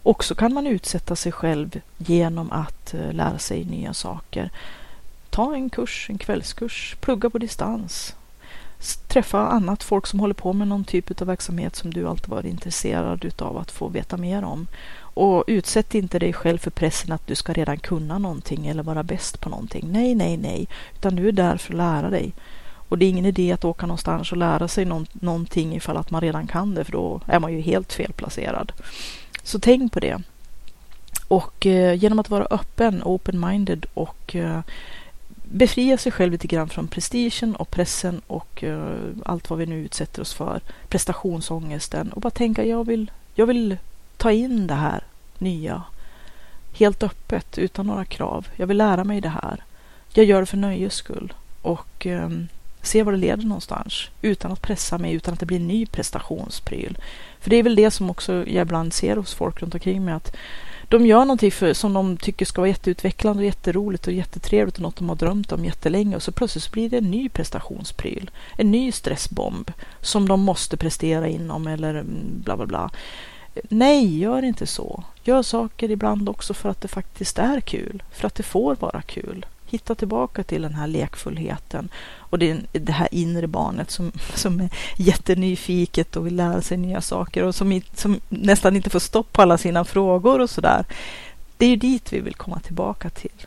[SPEAKER 1] Och så kan man utsätta sig själv genom att uh, lära sig nya saker. Ta en kurs, en kvällskurs, plugga på distans, träffa annat folk som håller på med någon typ av verksamhet som du alltid varit intresserad utav att få veta mer om. Och utsätt inte dig själv för pressen att du ska redan kunna någonting eller vara bäst på någonting. Nej, nej, nej, utan du är där för att lära dig. Och det är ingen idé att åka någonstans och lära sig någonting ifall att man redan kan det, för då är man ju helt felplacerad. Så tänk på det. Och eh, genom att vara öppen, open-minded och eh, befria sig själv lite grann från prestigen och pressen och uh, allt vad vi nu utsätter oss för. Prestationsångesten och bara tänka jag vill, jag vill ta in det här nya helt öppet utan några krav. Jag vill lära mig det här. Jag gör det för nöjes skull och um, se var det leder någonstans utan att pressa mig, utan att det blir en ny prestationspryl. För det är väl det som också jag ibland ser hos folk runt omkring mig att de gör någonting för, som de tycker ska vara jätteutvecklande och jätteroligt och jättetrevligt och något de har drömt om jättelänge och så plötsligt så blir det en ny prestationspryl, en ny stressbomb som de måste prestera inom eller mm, bla bla bla. Nej, gör inte så. Gör saker ibland också för att det faktiskt är kul, för att det får vara kul hitta tillbaka till den här lekfullheten och det, det här inre barnet som, som är jättenyfiket och vill lära sig nya saker och som, som nästan inte får stopp på alla sina frågor och sådär. Det är ju dit vi vill komma tillbaka till.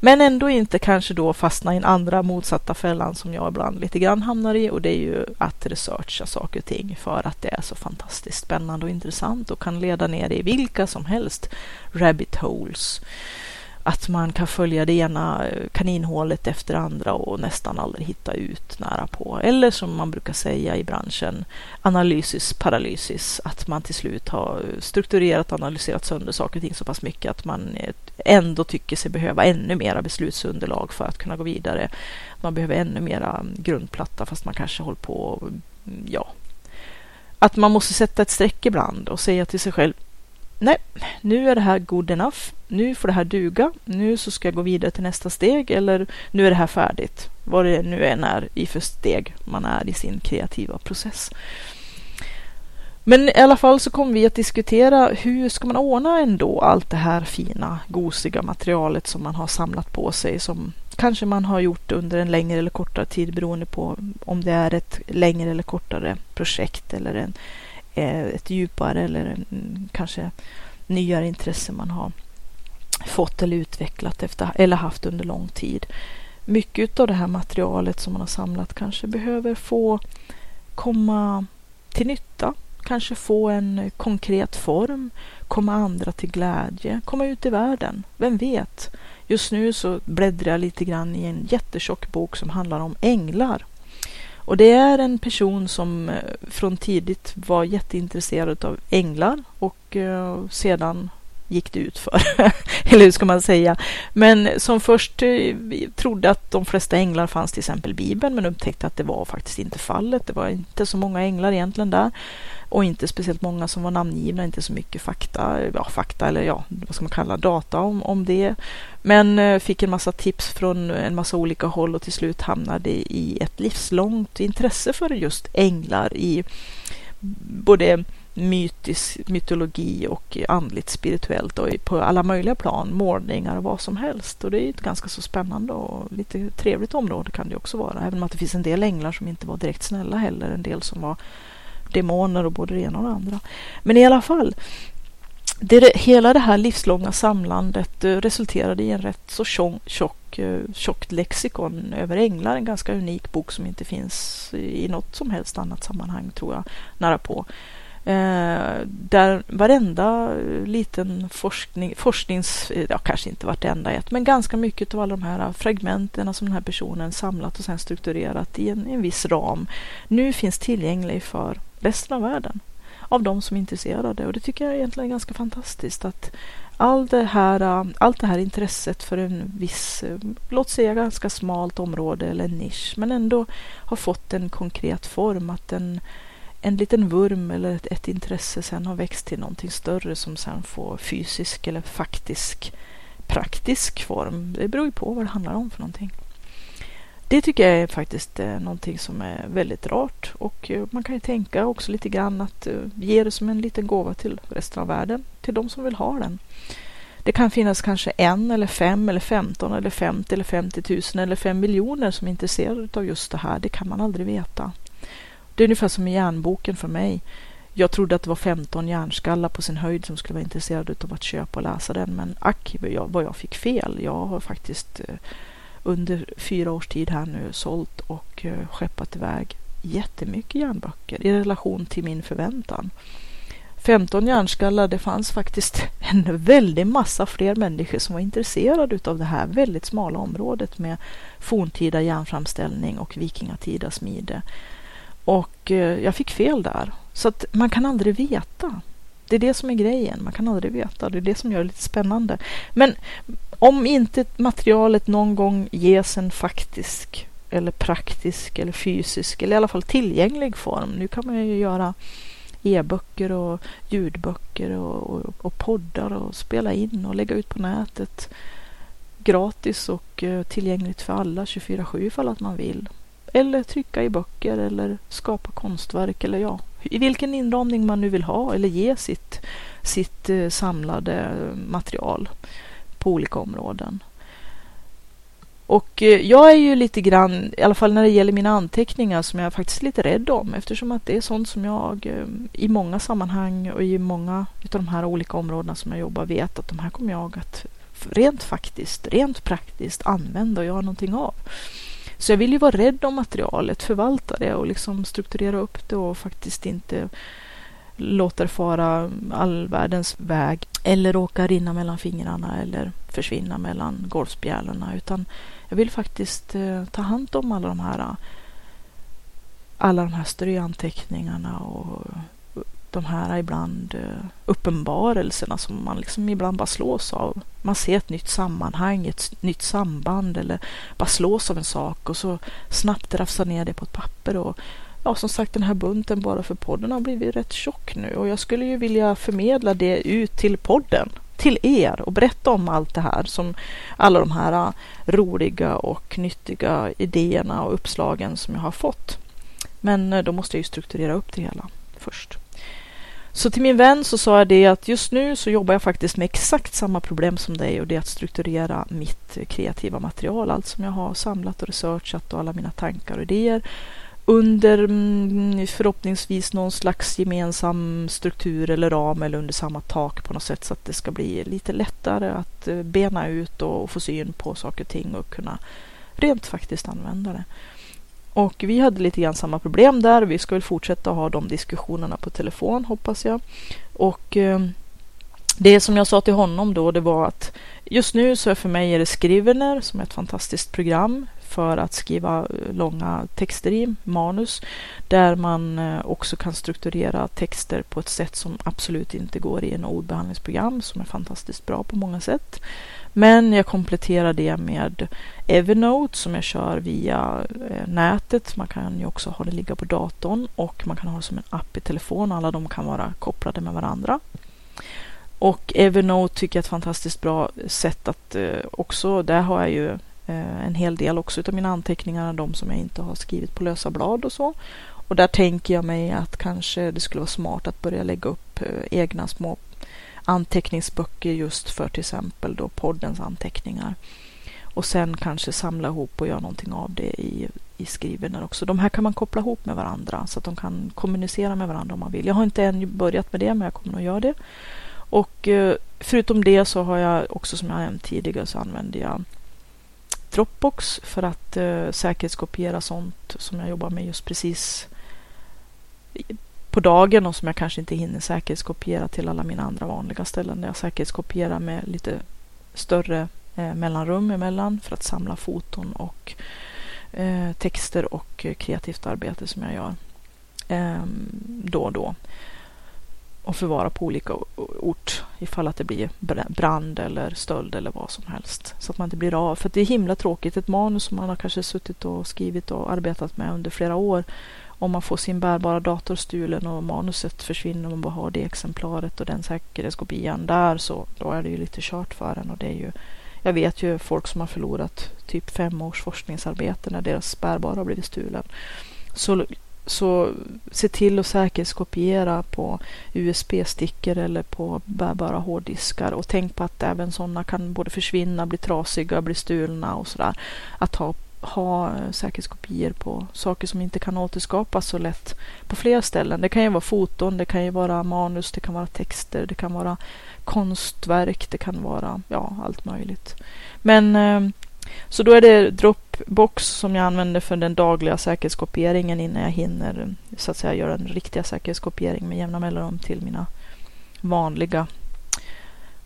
[SPEAKER 1] Men ändå inte kanske då fastna i en andra motsatta fällan som jag ibland lite grann hamnar i och det är ju att researcha saker och ting för att det är så fantastiskt spännande och intressant och kan leda ner i vilka som helst rabbit holes att man kan följa det ena kaninhålet efter det andra och nästan aldrig hitta ut nära på. Eller som man brukar säga i branschen, analysis paralysis, att man till slut har strukturerat och analyserat sönder saker och ting så pass mycket att man ändå tycker sig behöva ännu mera beslutsunderlag för att kunna gå vidare. Man behöver ännu mera grundplatta fast man kanske håller på, ja, att man måste sätta ett streck ibland och säga till sig själv nej, nu är det här good enough. Nu får det här duga. Nu så ska jag gå vidare till nästa steg eller nu är det här färdigt. Vad det nu än är i för steg man är i sin kreativa process. Men i alla fall så kommer vi att diskutera hur ska man ordna ändå allt det här fina, gosiga materialet som man har samlat på sig som kanske man har gjort under en längre eller kortare tid beroende på om det är ett längre eller kortare projekt eller en, Eh, ett djupare eller kanske nyare intresse man har fått eller utvecklat efter, eller haft under lång tid. Mycket av det här materialet som man har samlat kanske behöver få komma till nytta, kanske få en konkret form, komma andra till glädje, komma ut i världen. Vem vet? Just nu så bläddrar jag lite grann i en jättetjock bok som handlar om änglar. Och det är en person som eh, från tidigt var jätteintresserad av änglar och eh, sedan gick det ut för. Eller hur ska man säga? Men som först eh, trodde att de flesta änglar fanns till exempel i Bibeln men upptäckte att det var faktiskt inte fallet. Det var inte så många änglar egentligen där och inte speciellt många som var namngivna, inte så mycket fakta, ja, fakta eller ja, vad ska man kalla data om, om det. Men eh, fick en massa tips från en massa olika håll och till slut hamnade i ett livslångt intresse för just änglar i både mytisk mytologi och andligt spirituellt och på alla möjliga plan, målningar och vad som helst. Och det är ett ganska så spännande och lite trevligt område kan det också vara. Även om att det finns en del änglar som inte var direkt snälla heller, en del som var demoner och både det ena och det andra. Men i alla fall, det, hela det här livslånga samlandet eh, resulterade i en rätt så tjock, tjock, eh, tjockt lexikon över änglar. En ganska unik bok som inte finns i något som helst annat sammanhang tror jag, nära på. Eh, där varenda eh, liten forskning, forsknings, ja kanske inte vartenda ett, men ganska mycket av alla de här fragmenten som den här personen samlat och sen strukturerat i en, en viss ram nu finns tillgänglig för resten av världen av de som är intresserade och det tycker jag egentligen är ganska fantastiskt att all det här, äh, allt det här intresset för en viss, äh, låt säga ganska smalt område eller en nisch men ändå har fått en konkret form att en en liten vurm eller ett, ett intresse sen har växt till någonting större som sen får fysisk eller faktisk praktisk form. Det beror ju på vad det handlar om för någonting. Det tycker jag är faktiskt eh, någonting som är väldigt rart och eh, man kan ju tänka också lite grann att eh, ge det som en liten gåva till resten av världen, till de som vill ha den. Det kan finnas kanske en eller fem eller femton eller femtio eller femtiotusen eller fem miljoner som är intresserade av just det här. Det kan man aldrig veta. Det är ungefär som i järnboken för mig. Jag trodde att det var 15 hjärnskallar på sin höjd som skulle vara intresserade av att köpa och läsa den. Men ack vad jag fick fel. Jag har faktiskt eh, under fyra års tid här nu sålt och eh, skeppat iväg jättemycket järnböcker i relation till min förväntan. 15 hjärnskallar, det fanns faktiskt en väldig massa fler människor som var intresserade av det här väldigt smala området med forntida järnframställning och vikingatida smide. Och eh, jag fick fel där. Så att man kan aldrig veta. Det är det som är grejen. Man kan aldrig veta. Det är det som gör det lite spännande. Men om inte materialet någon gång ges en faktisk eller praktisk eller fysisk eller i alla fall tillgänglig form. Nu kan man ju göra e-böcker och ljudböcker och, och, och, poddar och spela in och lägga ut på nätet gratis och eh, tillgängligt för alla 24-7 ifall att man vill. Eller trycka i böcker eller skapa konstverk eller ja, i vilken inramning man nu vill ha eller ge sitt, sitt eh, samlade eh, material på olika områden. Och eh, jag är ju lite grann, i alla fall när det gäller mina anteckningar, som jag är faktiskt lite rädd om eftersom att det är sånt som jag eh, i många sammanhang och i många av de här olika områdena som jag jobbar vet att de här kommer jag att rent faktiskt, rent praktiskt använda och göra någonting av. Så jag vill ju vara rädd om materialet, förvalta det och liksom strukturera upp det och faktiskt inte låter fara all världens väg eller råka rinna mellan fingrarna eller försvinna mellan golvspjälorna utan jag vill faktiskt eh, ta hand om alla de här alla de här ströanteckningarna och de här ibland eh, uppenbarelserna som man liksom ibland bara slås av. Man ser ett nytt sammanhang, ett nytt samband eller bara slås av en sak och så snabbt rafsar ner det på ett papper och ja, som sagt den här bunten bara för podden har blivit rätt tjock nu och jag skulle ju vilja förmedla det ut till podden, till er och berätta om allt det här som alla de här äh, roliga och nyttiga idéerna och uppslagen som jag har fått. Men äh, då måste jag ju strukturera upp det hela först. Så till min vän så sa jag det att just nu så jobbar jag faktiskt med exakt samma problem som dig och det är att strukturera mitt äh, kreativa material, allt som jag har samlat och researchat och alla mina tankar och idéer under mm, förhoppningsvis någon slags gemensam struktur eller ram eller under samma tak på något sätt så att det ska bli lite lättare att eh, bena ut och få syn på saker och ting och kunna rent faktiskt använda det. Och vi hade lite grann samma problem där. Vi ska väl fortsätta ha de diskussionerna på telefon hoppas jag. Och eh, det som jag sa till honom då det var att just nu så för mig är det Scrivener som är ett fantastiskt program för att skriva långa texter i, manus, där man eh, också kan strukturera texter på ett sätt som absolut inte går i en ordbehandlingsprogram som är fantastiskt bra på många sätt. Men jag kompletterar det med Evernote som jag kör via eh, nätet. Man kan ju också ha det ligga på datorn och man kan ha det som en app i telefon. Alla de kan vara kopplade med varandra. Och Evernote tycker jag är ett fantastiskt bra sätt att eh, också, där har jag ju Eh, en hel del också av mina anteckningar, de som jag inte har skrivit på lösa blad och så. Och där tänker jag mig att kanske det skulle vara smart att börja lägga upp eh, egna små anteckningsböcker just för till exempel då poddens anteckningar. Och sen kanske samla ihop och göra någonting av det i, i skrivener också. De här kan man koppla ihop med varandra så att de kan kommunicera med varandra om man vill. Jag har inte än börjat med det men jag kommer att göra det. Och eh, förutom det så har jag också som jag nämnt tidigare så använder jag Dropbox för att eh, säkerhetskopiera sånt som jag jobbar med just precis på dagen och som jag kanske inte hinner säkerhetskopiera till alla mina andra vanliga ställen där jag säkerhetskopierar med lite större eh, mellanrum emellan för att samla foton och eh, texter och eh, kreativt arbete som jag gör eh, då och då och förvara på olika ort ifall att det blir brand eller stöld eller vad som helst. Så att man inte blir av. För det är himla tråkigt. Ett manus som man har kanske suttit och skrivit och arbetat med under flera år. Om man får sin bärbara dator stulen och manuset försvinner och man bara har det exemplaret och den säkerhetskopian där så då är det ju lite kört för en. Och det är ju, jag vet ju folk som har förlorat typ fem års forskningsarbete när deras bärbara har blivit stulen. Så så se till att säkerhetskopiera på USB-stickor eller på bärbara hårddiskar och tänk på att även sådana kan både försvinna, bli trasiga, bli stulna och sådär. Att ha, ha säkerhetskopior på saker som inte kan återskapas så lätt på flera ställen. Det kan ju vara foton, det kan ju vara manus, det kan vara texter, det kan vara konstverk, det kan vara ja, allt möjligt. Men eh, så då är det Dropbox som jag använder för den dagliga säkerhetskopieringen innan jag hinner så att säga göra en riktiga säkerhetskopiering med jämna mellanrum till mina vanliga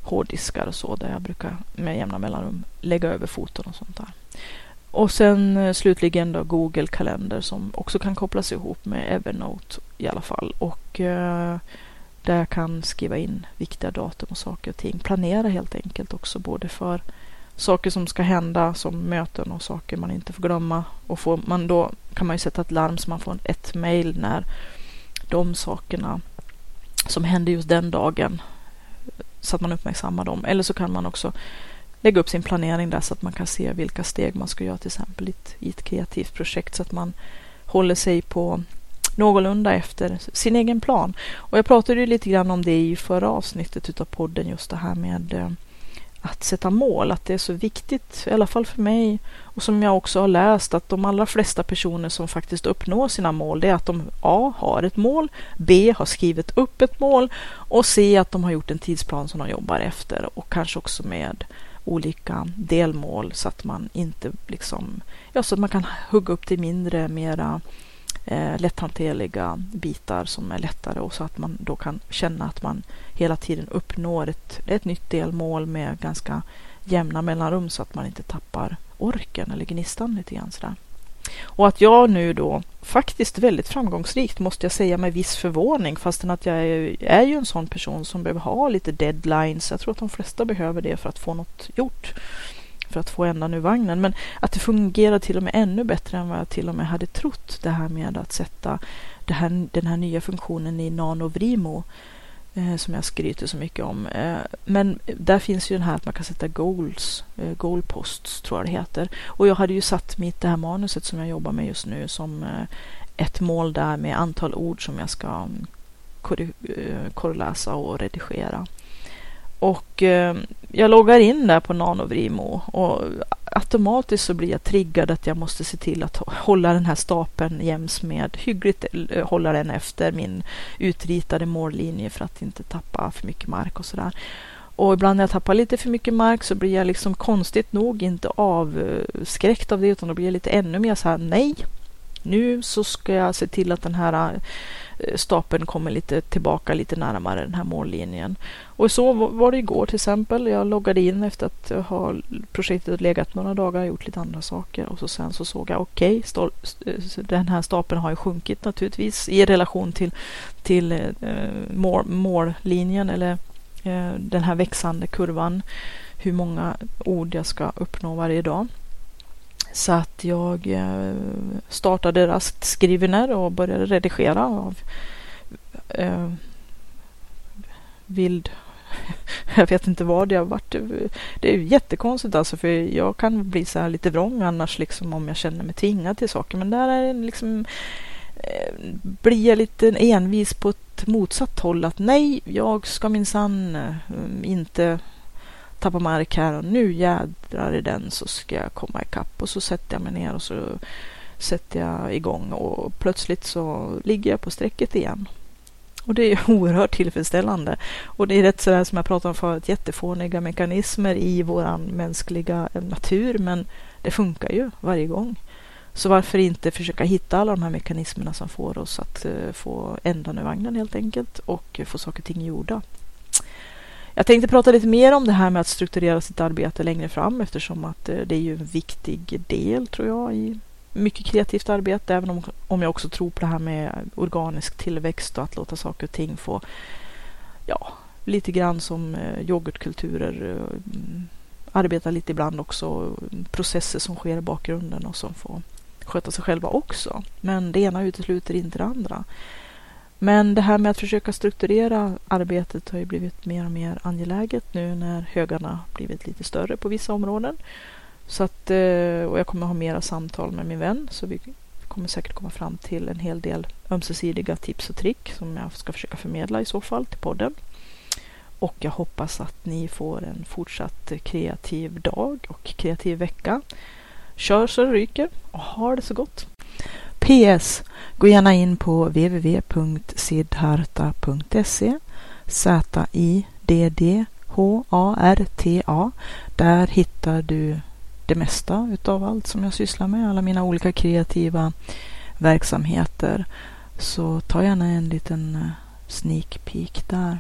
[SPEAKER 1] hårddiskar och så där jag brukar med jämna mellanrum lägga över foton och sånt där. Och sen eh, slutligen då Google kalender som också kan kopplas ihop med Evernote i alla fall och eh, där jag kan skriva in viktiga datum och saker och ting. Planera helt enkelt också både för saker som ska hända som möten och saker man inte får glömma. Och får man då kan man ju sätta ett larm så man får ett mail när de sakerna som händer just den dagen eh, så att man uppmärksammar dem. Eller så kan man också lägga upp sin planering där så att man kan se vilka steg man ska göra till exempel i ett, i ett kreativt projekt så att man håller sig på någorlunda efter sin egen plan. Och jag pratade ju lite grann om det i förra avsnittet utav podden, just det här med eh, att sätta mål, att det är så viktigt, i alla fall för mig. Och som jag också har läst, att de allra flesta personer som faktiskt uppnår sina mål, det är att de A har ett mål, B har skrivit upp ett mål och C att de har gjort en tidsplan som de jobbar efter och kanske också med olika delmål så att man inte liksom, ja så att man kan hugga upp det mindre, mera eh, lätthanterliga bitar som är lättare och så att man då kan känna att man hela tiden uppnår ett, ett nytt delmål med ganska jämna mellanrum så att man inte tappar orken eller gnistan lite grann sådär. Och att jag nu då faktiskt väldigt framgångsrikt måste jag säga med viss förvåning fastän att jag är, är ju en sån person som behöver ha lite deadlines. Jag tror att de flesta behöver det för att få något gjort för att få ändan ur vagnen. Men att det fungerar till och med ännu bättre än vad jag till och med hade trott. Det här med att sätta det här, den här nya funktionen i NanoVrimo eh, som jag skryter så mycket om. Eh, men där finns ju den här att man kan sätta goals, eh, goalposts tror jag det heter. Och jag hade ju satt mitt det här manuset som jag jobbar med just nu som eh, ett mål där med antal ord som jag ska mm, eh, korreläsa och redigera. Och eh, jag loggar in där på Nanovrimo och automatiskt så blir jag triggad att jag måste se till att hålla den här stapeln jäms med hyggligt eh, hålla den efter min utritade mållinje för att inte tappa för mycket mark och sådär. Och ibland när jag tappar lite för mycket mark så blir jag liksom konstigt nog inte avskräckt av det utan då blir jag lite ännu mer så här nej. Nu så ska jag se till att den här eh, stapeln kommer lite tillbaka lite närmare den här mållinjen. Och så var det igår till exempel. Jag loggade in efter att ha projektet legat några dagar, och gjort lite andra saker och så sen så såg jag okej, okay, den här stapeln har ju sjunkit naturligtvis i relation till, till eh, mål, mållinjen eller eh, den här växande kurvan. Hur många ord jag ska uppnå varje dag. Så att jag eh, startade raskt Skrivener och började redigera av eh, vild jag vet inte vad jag varit. Det är ju jättekonstigt alltså för jag kan bli så här lite vrång annars liksom om jag känner mig tvingad till saker. Men där är det liksom eh, blir jag lite envis på ett motsatt håll att nej, jag ska minsann eh, inte tappa mark här och nu jädrar i den så ska jag komma ikapp och så sätter jag mig ner och så sätter jag igång och plötsligt så ligger jag på strecket igen. Och det är oerhört tillfredsställande. Och det är rätt sådär som jag pratade om förut, jättefåniga mekanismer i våran mänskliga eh, natur, men det funkar ju varje gång. Så varför inte försöka hitta alla de här mekanismerna som får oss att eh, få ändan ur vagnen helt enkelt och få saker och ting gjorda. Jag tänkte prata lite mer om det här med att strukturera sitt arbete längre fram eftersom att eh, det är ju en viktig del tror jag i mycket kreativt arbete, även om, om jag också tror på det här med organisk tillväxt och att låta saker och ting få, ja, lite grann som eh, yoghurtkulturer, eh, arbeta lite ibland också, processer som sker i bakgrunden och som får sköta sig själva också. Men det ena utesluter inte det andra. Men det här med att försöka strukturera arbetet har ju blivit mer och mer angeläget nu när högarna blivit lite större på vissa områden. Så att, eh, och jag kommer ha mera samtal med min vän så vi kommer säkert komma fram till en hel del ömsesidiga tips och trick som jag ska försöka förmedla i så fall till podden. Och jag hoppas att ni får en fortsatt kreativ dag och kreativ vecka. Kör så det ryker och ha det så gott! PS. Gå gärna in på www.sidharta.se Z-I-D-D-H-A-R-T-A Där hittar du det mesta utav allt som jag sysslar med, alla mina olika kreativa verksamheter. Så ta gärna en liten eh, sneak peek där.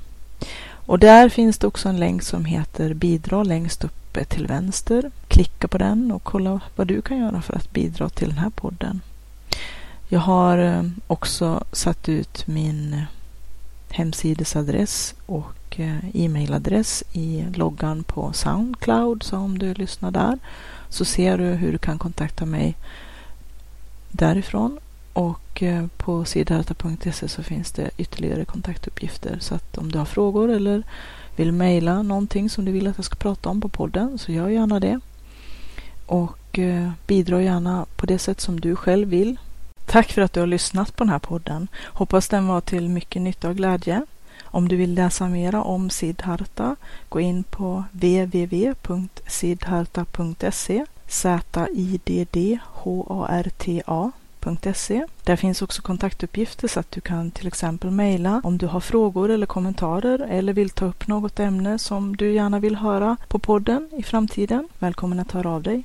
[SPEAKER 1] Och där finns det också en länk som heter bidra längst uppe eh, till vänster. Klicka på den och kolla vad du kan göra för att bidra till den här podden. Jag har eh, också satt ut min eh, hemsidesadress och eh, e-mailadress i loggan på Soundcloud så om du lyssnar där så ser du hur du kan kontakta mig därifrån. Och på siddharta.se så finns det ytterligare kontaktuppgifter. Så att om du har frågor eller vill mejla någonting som du vill att jag ska prata om på podden så gör gärna det. Och bidra gärna på det sätt som du själv vill. Tack för att du har lyssnat på den här podden. Hoppas den var till mycket nytta och glädje. Om du vill läsa mera om Siddharta, gå in på www.siddharta.se Z-I-D-D-H-A-R-T-A.se. Där finns också kontaktuppgifter så att du kan till exempel mejla om du har frågor eller kommentarer eller vill ta upp något ämne som du gärna vill höra på podden i framtiden. Välkommen att höra av dig.